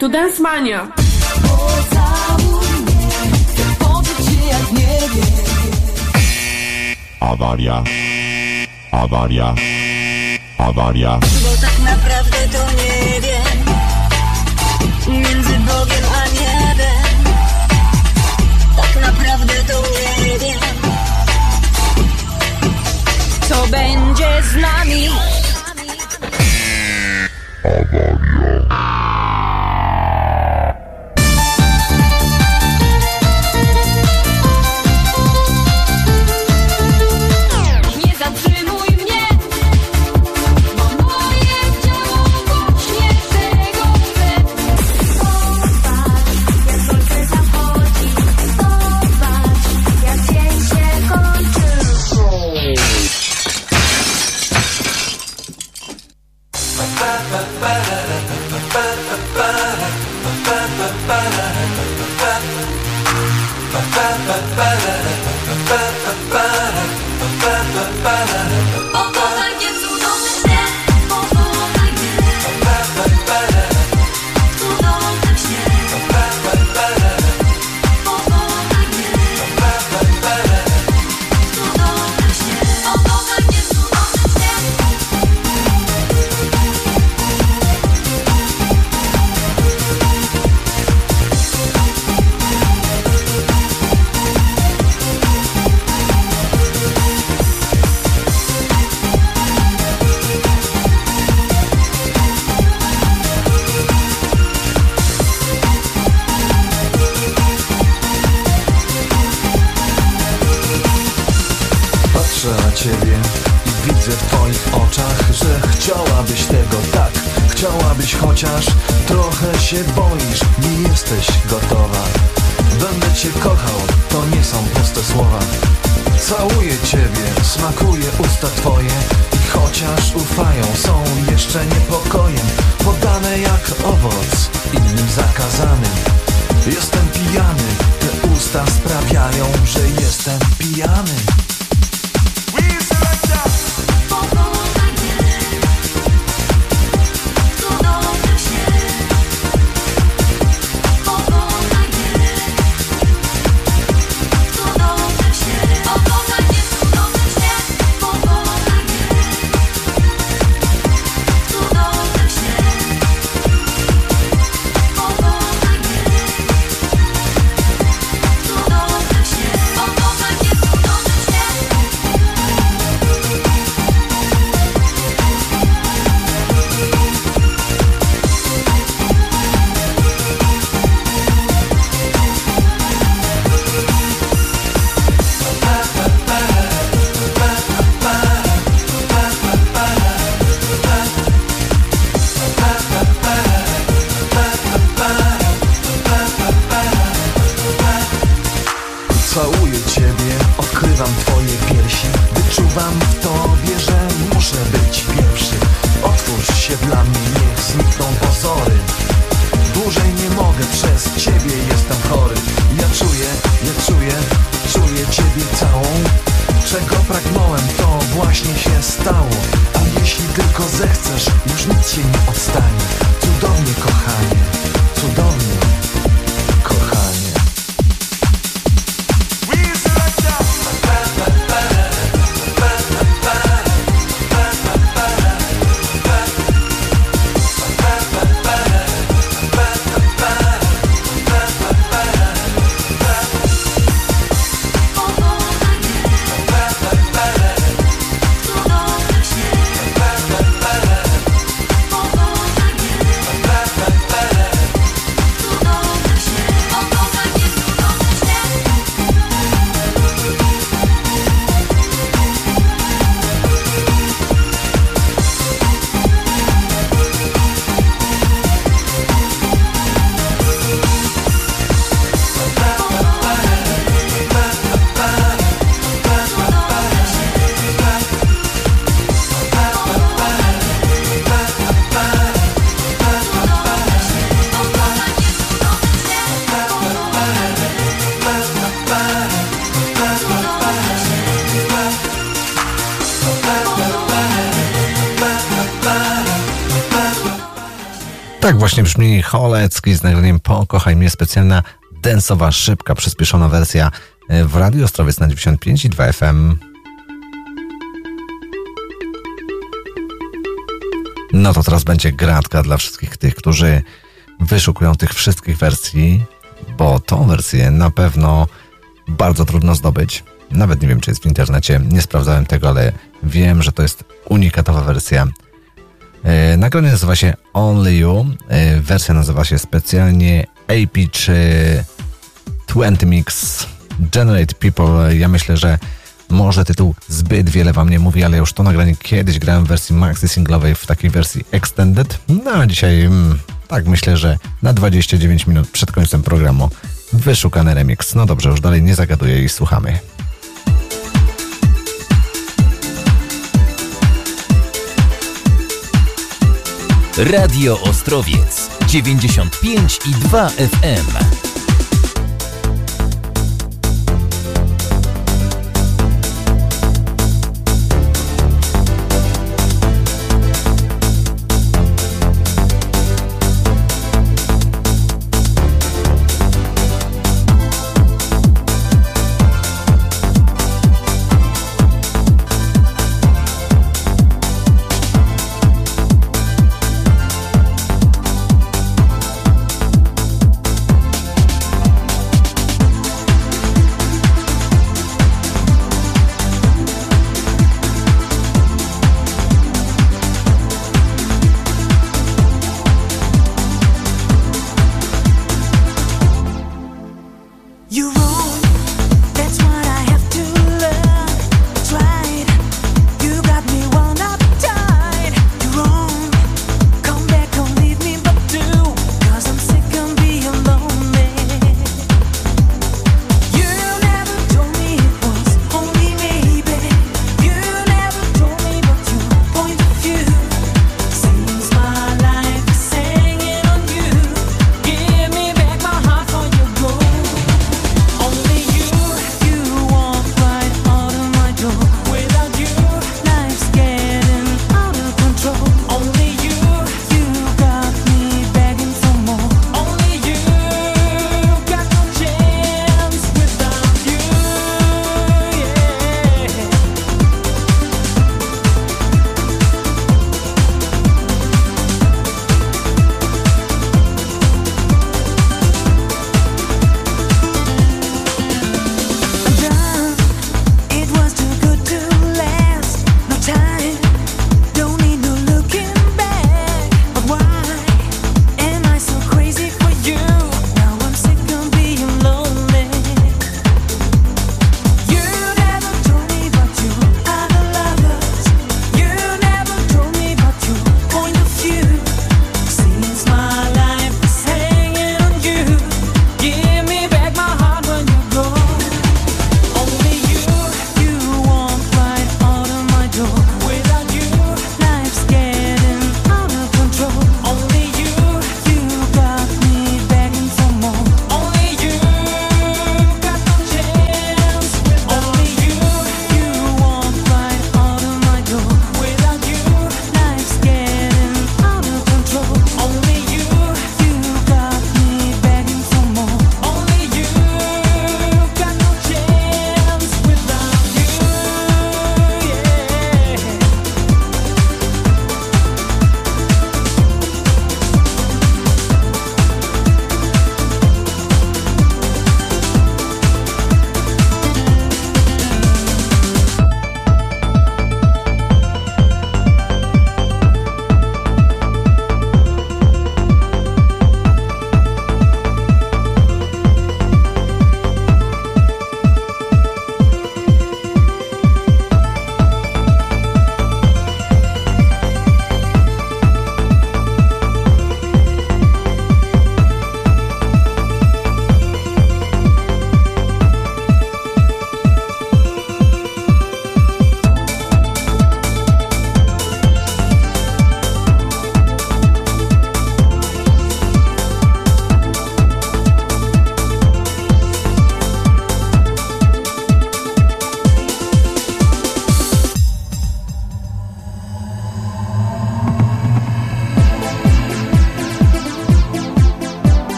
Tu Dance Mania! Awaria. Awaria. Awaria. Tak właśnie brzmi Holecki z nagraniem Pokochaj mnie, specjalna densowa, szybka, przyspieszona wersja e, w Radio Ostrowiec na 95 i 2 FM. No to teraz będzie gratka dla wszystkich tych, którzy wyszukują tych wszystkich wersji, bo tą wersję na pewno bardzo trudno zdobyć. Nawet nie wiem, czy jest w internecie, nie sprawdzałem tego, ale wiem, że to jest unikatowa wersja. E, Nagranie nazywa się Only You. E, Wersja nazywa się specjalnie AP czy 20 Mix Generate People. Ja myślę, że może tytuł zbyt wiele wam nie mówi, ale już to nagranie kiedyś grałem w wersji maxi singlowej, w takiej wersji extended. No a dzisiaj, mm, tak myślę, że na 29 minut przed końcem programu wyszukany remix. No dobrze, już dalej nie zagaduję i słuchamy. Radio Ostrowiec 95 i 2 FM.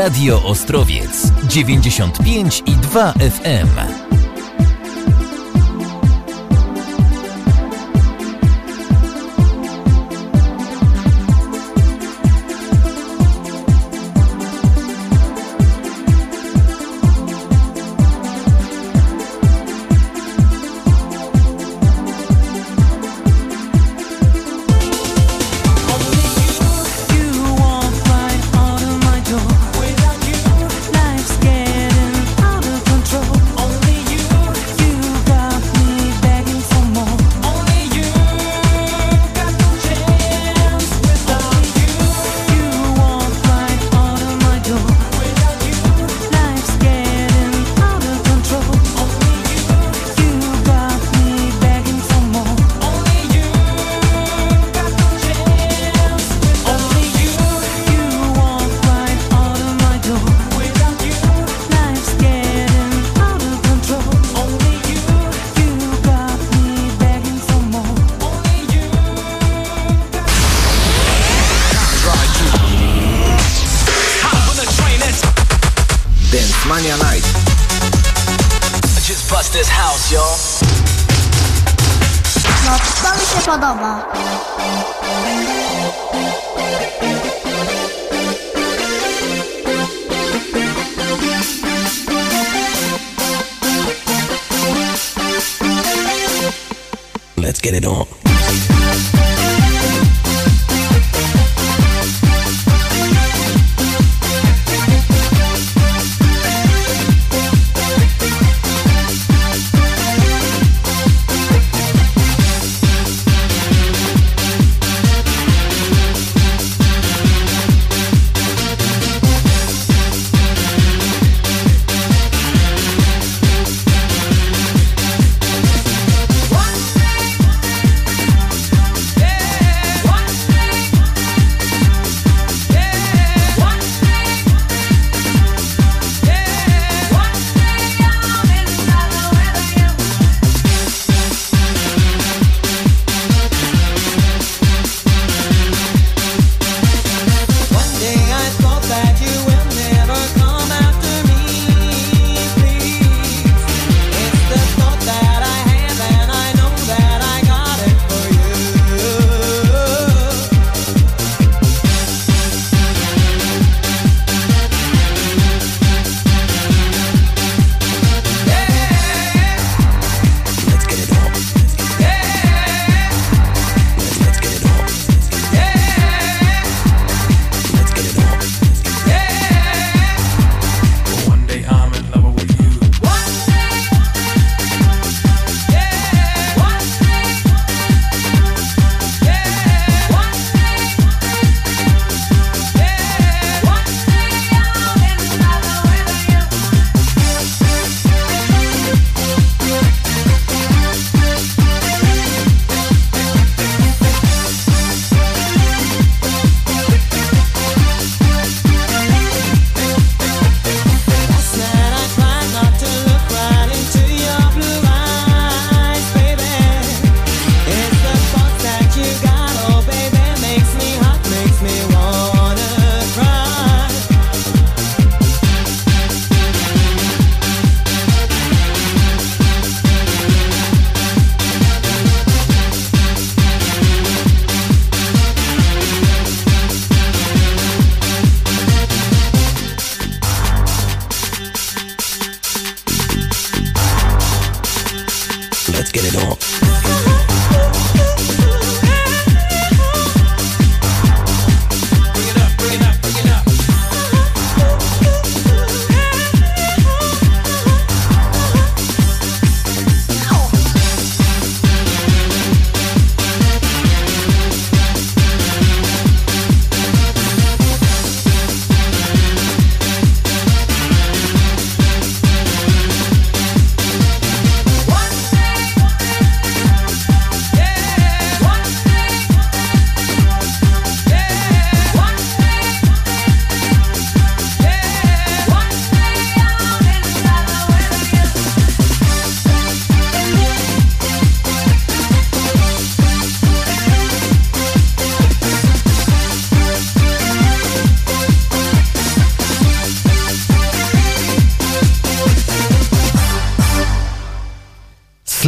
Radio Ostrowiec 95 i 2 FM.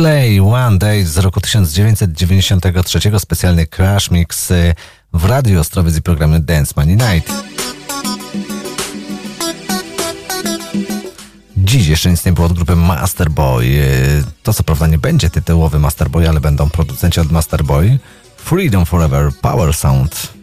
Slay One Day z roku 1993, specjalny Crash Mix y, w Radio Ostrowiec i programie Dance Money Night. Dziś jeszcze nic nie było od grupy Masterboy. Y, To co prawda nie będzie tytułowy Masterboy, ale będą producenci od Masterboy. Freedom Forever Power Sound.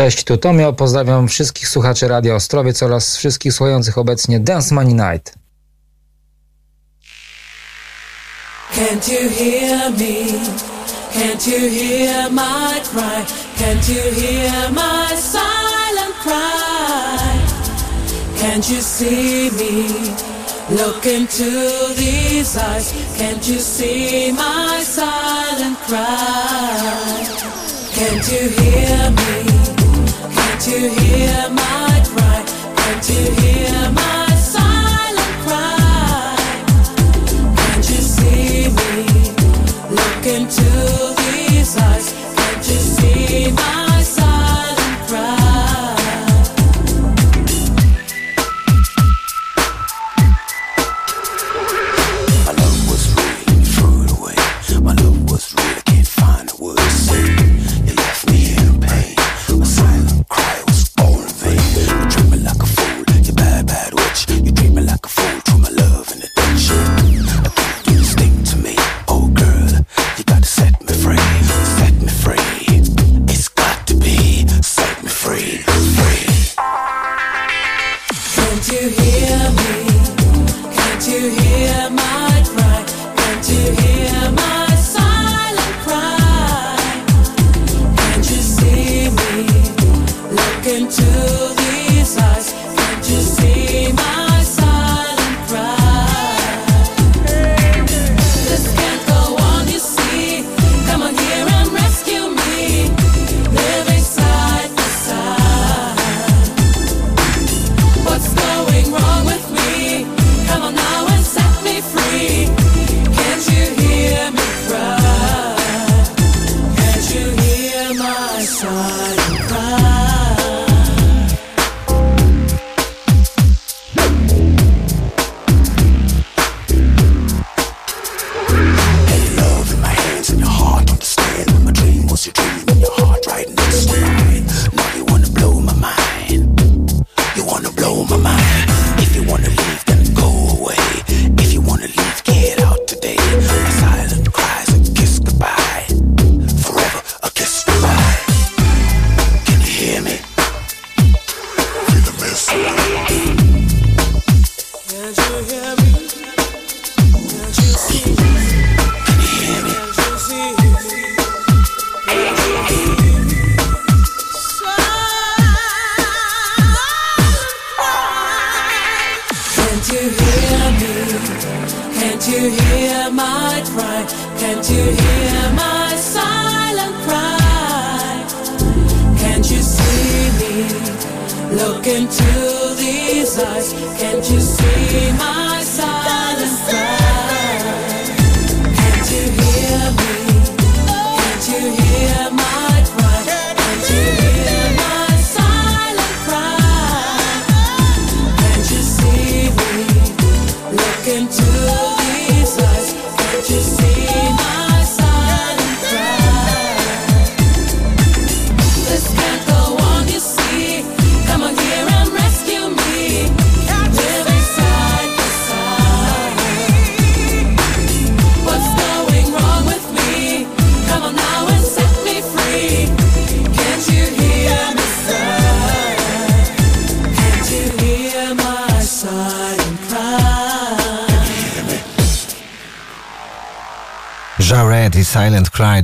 Cześć, tu Tomio, pozdrawiam wszystkich słuchaczy Radia Ostrowiec oraz wszystkich słuchających obecnie Dance Money Night. Can't you hear me? Can't you hear my cry? Can't you hear my silent cry? Can't you see me? Look into these eyes. Can't you see my silent cry? Can't you hear me? Can't you hear my cry? Can't you hear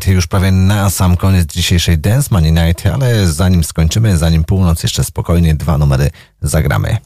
Już prawie na sam koniec dzisiejszej Dance Money Night, ale zanim skończymy, zanim północ, jeszcze spokojnie dwa numery zagramy.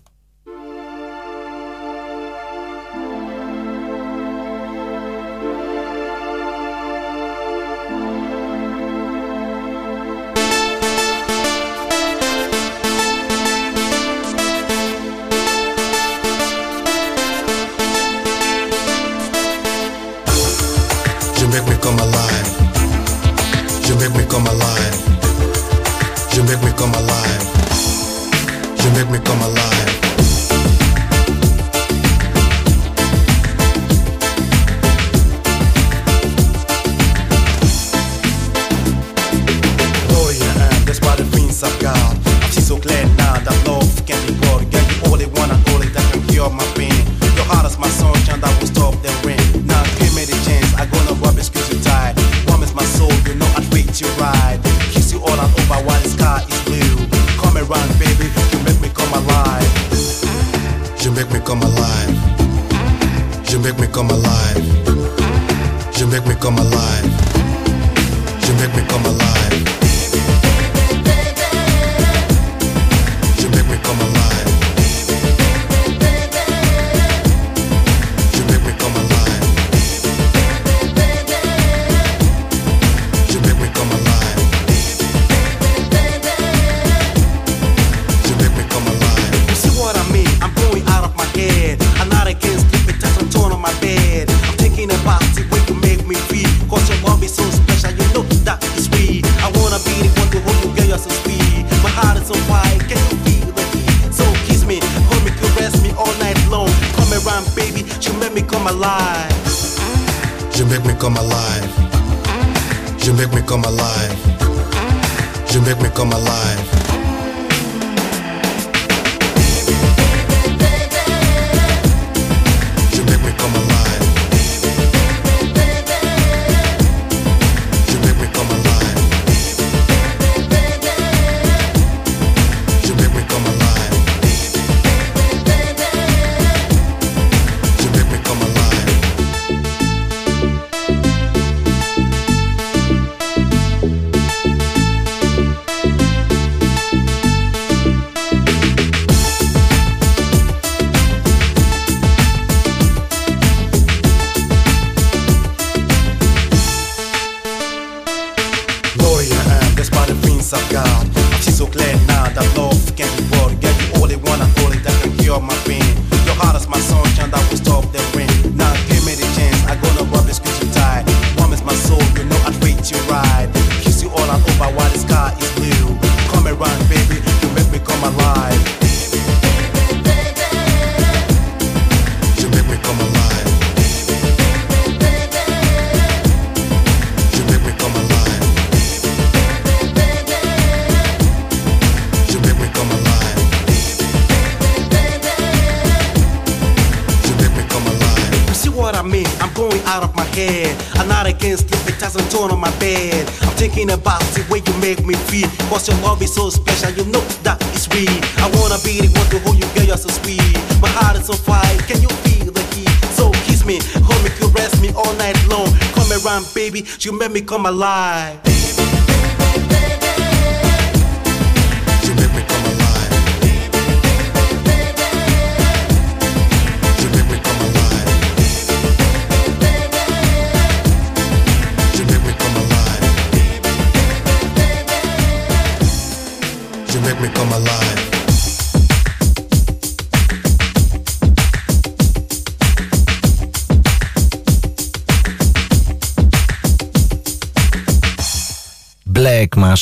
on my life.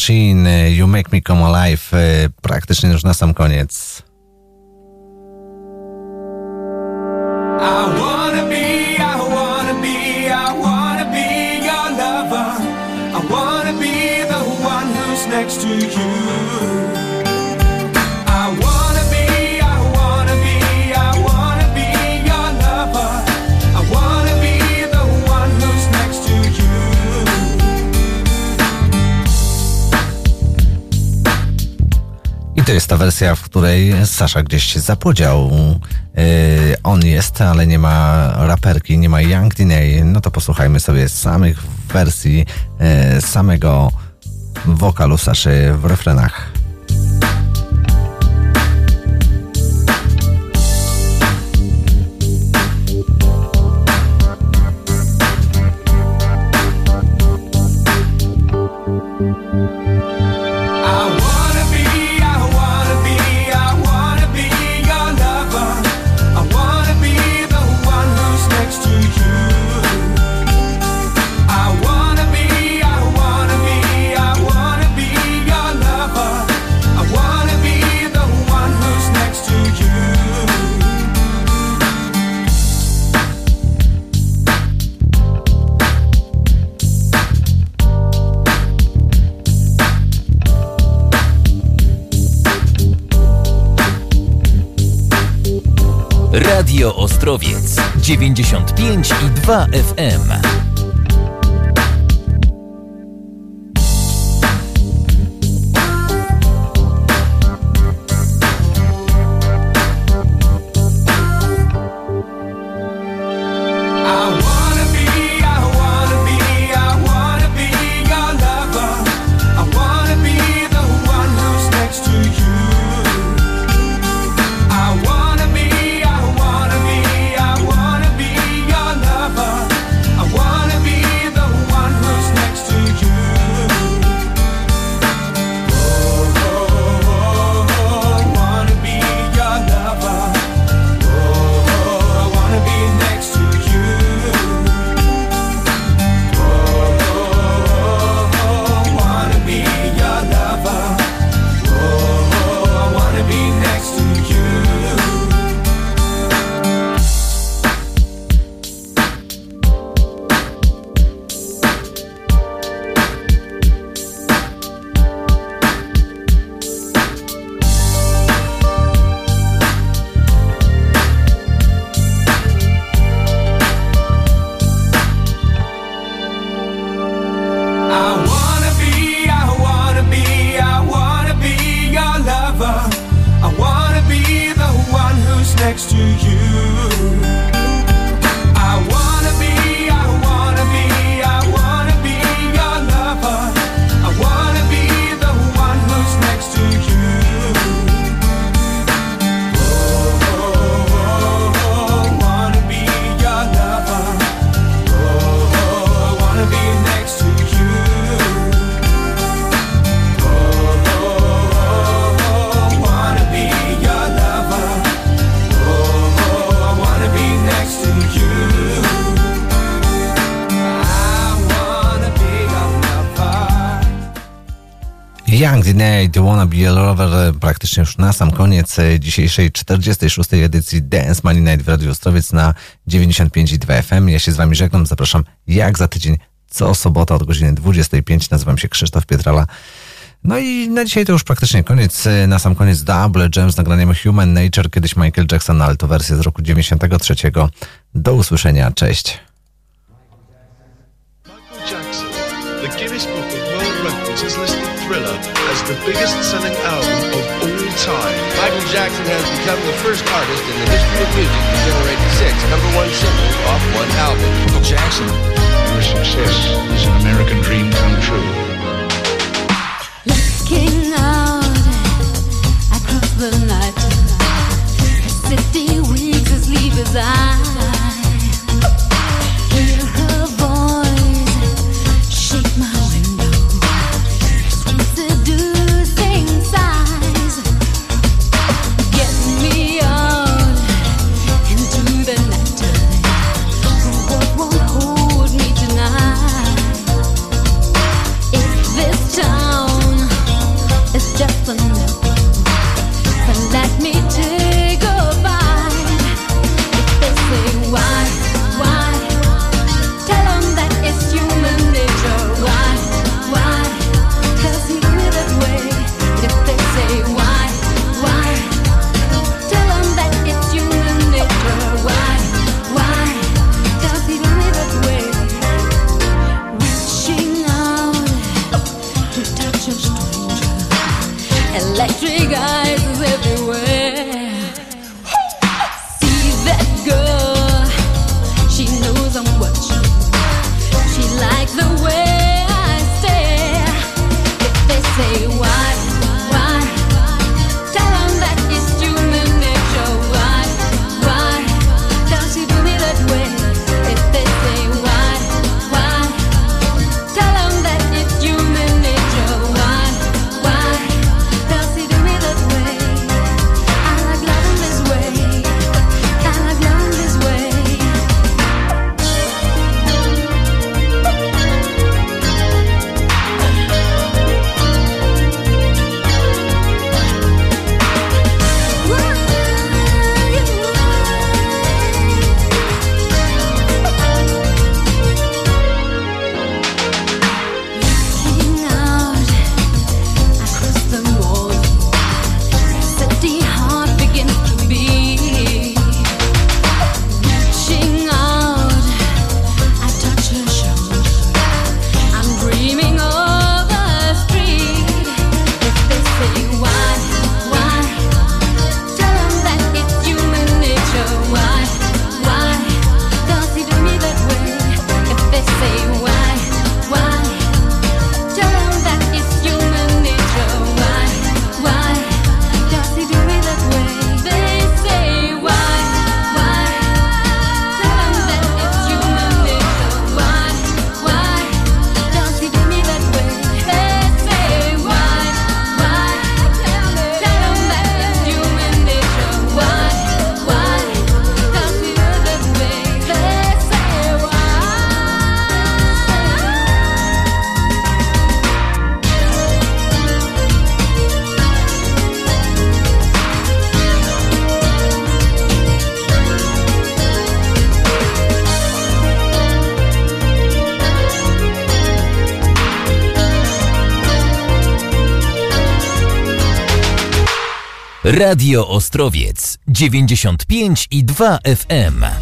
Machine, You Make Me Come Alive, e, praktycznie już na sam koniec. jest ta wersja, w której Sasza gdzieś się zapłodział. Yy, on jest, ale nie ma raperki, nie ma Young Diney. No to posłuchajmy sobie samych wersji, yy, samego wokalu Saszy w refrenach. 95 i 2 FM. Courtney, The Wanna Be a Lover e, praktycznie już na sam koniec e, dzisiejszej 46. edycji Dance Money Night w Radiu Ostrowiec na 95,2 FM. Ja się z Wami żegnam, zapraszam jak za tydzień, co sobota od godziny 25. Nazywam się Krzysztof Pietrala. No i na dzisiaj to już praktycznie koniec. E, na sam koniec Double Jam z nagraniem Human Nature, kiedyś Michael Jackson, ale to wersja z roku 93. Do usłyszenia, cześć. Jackson. Your success Radio Ostrowiec 95 i 2 FM.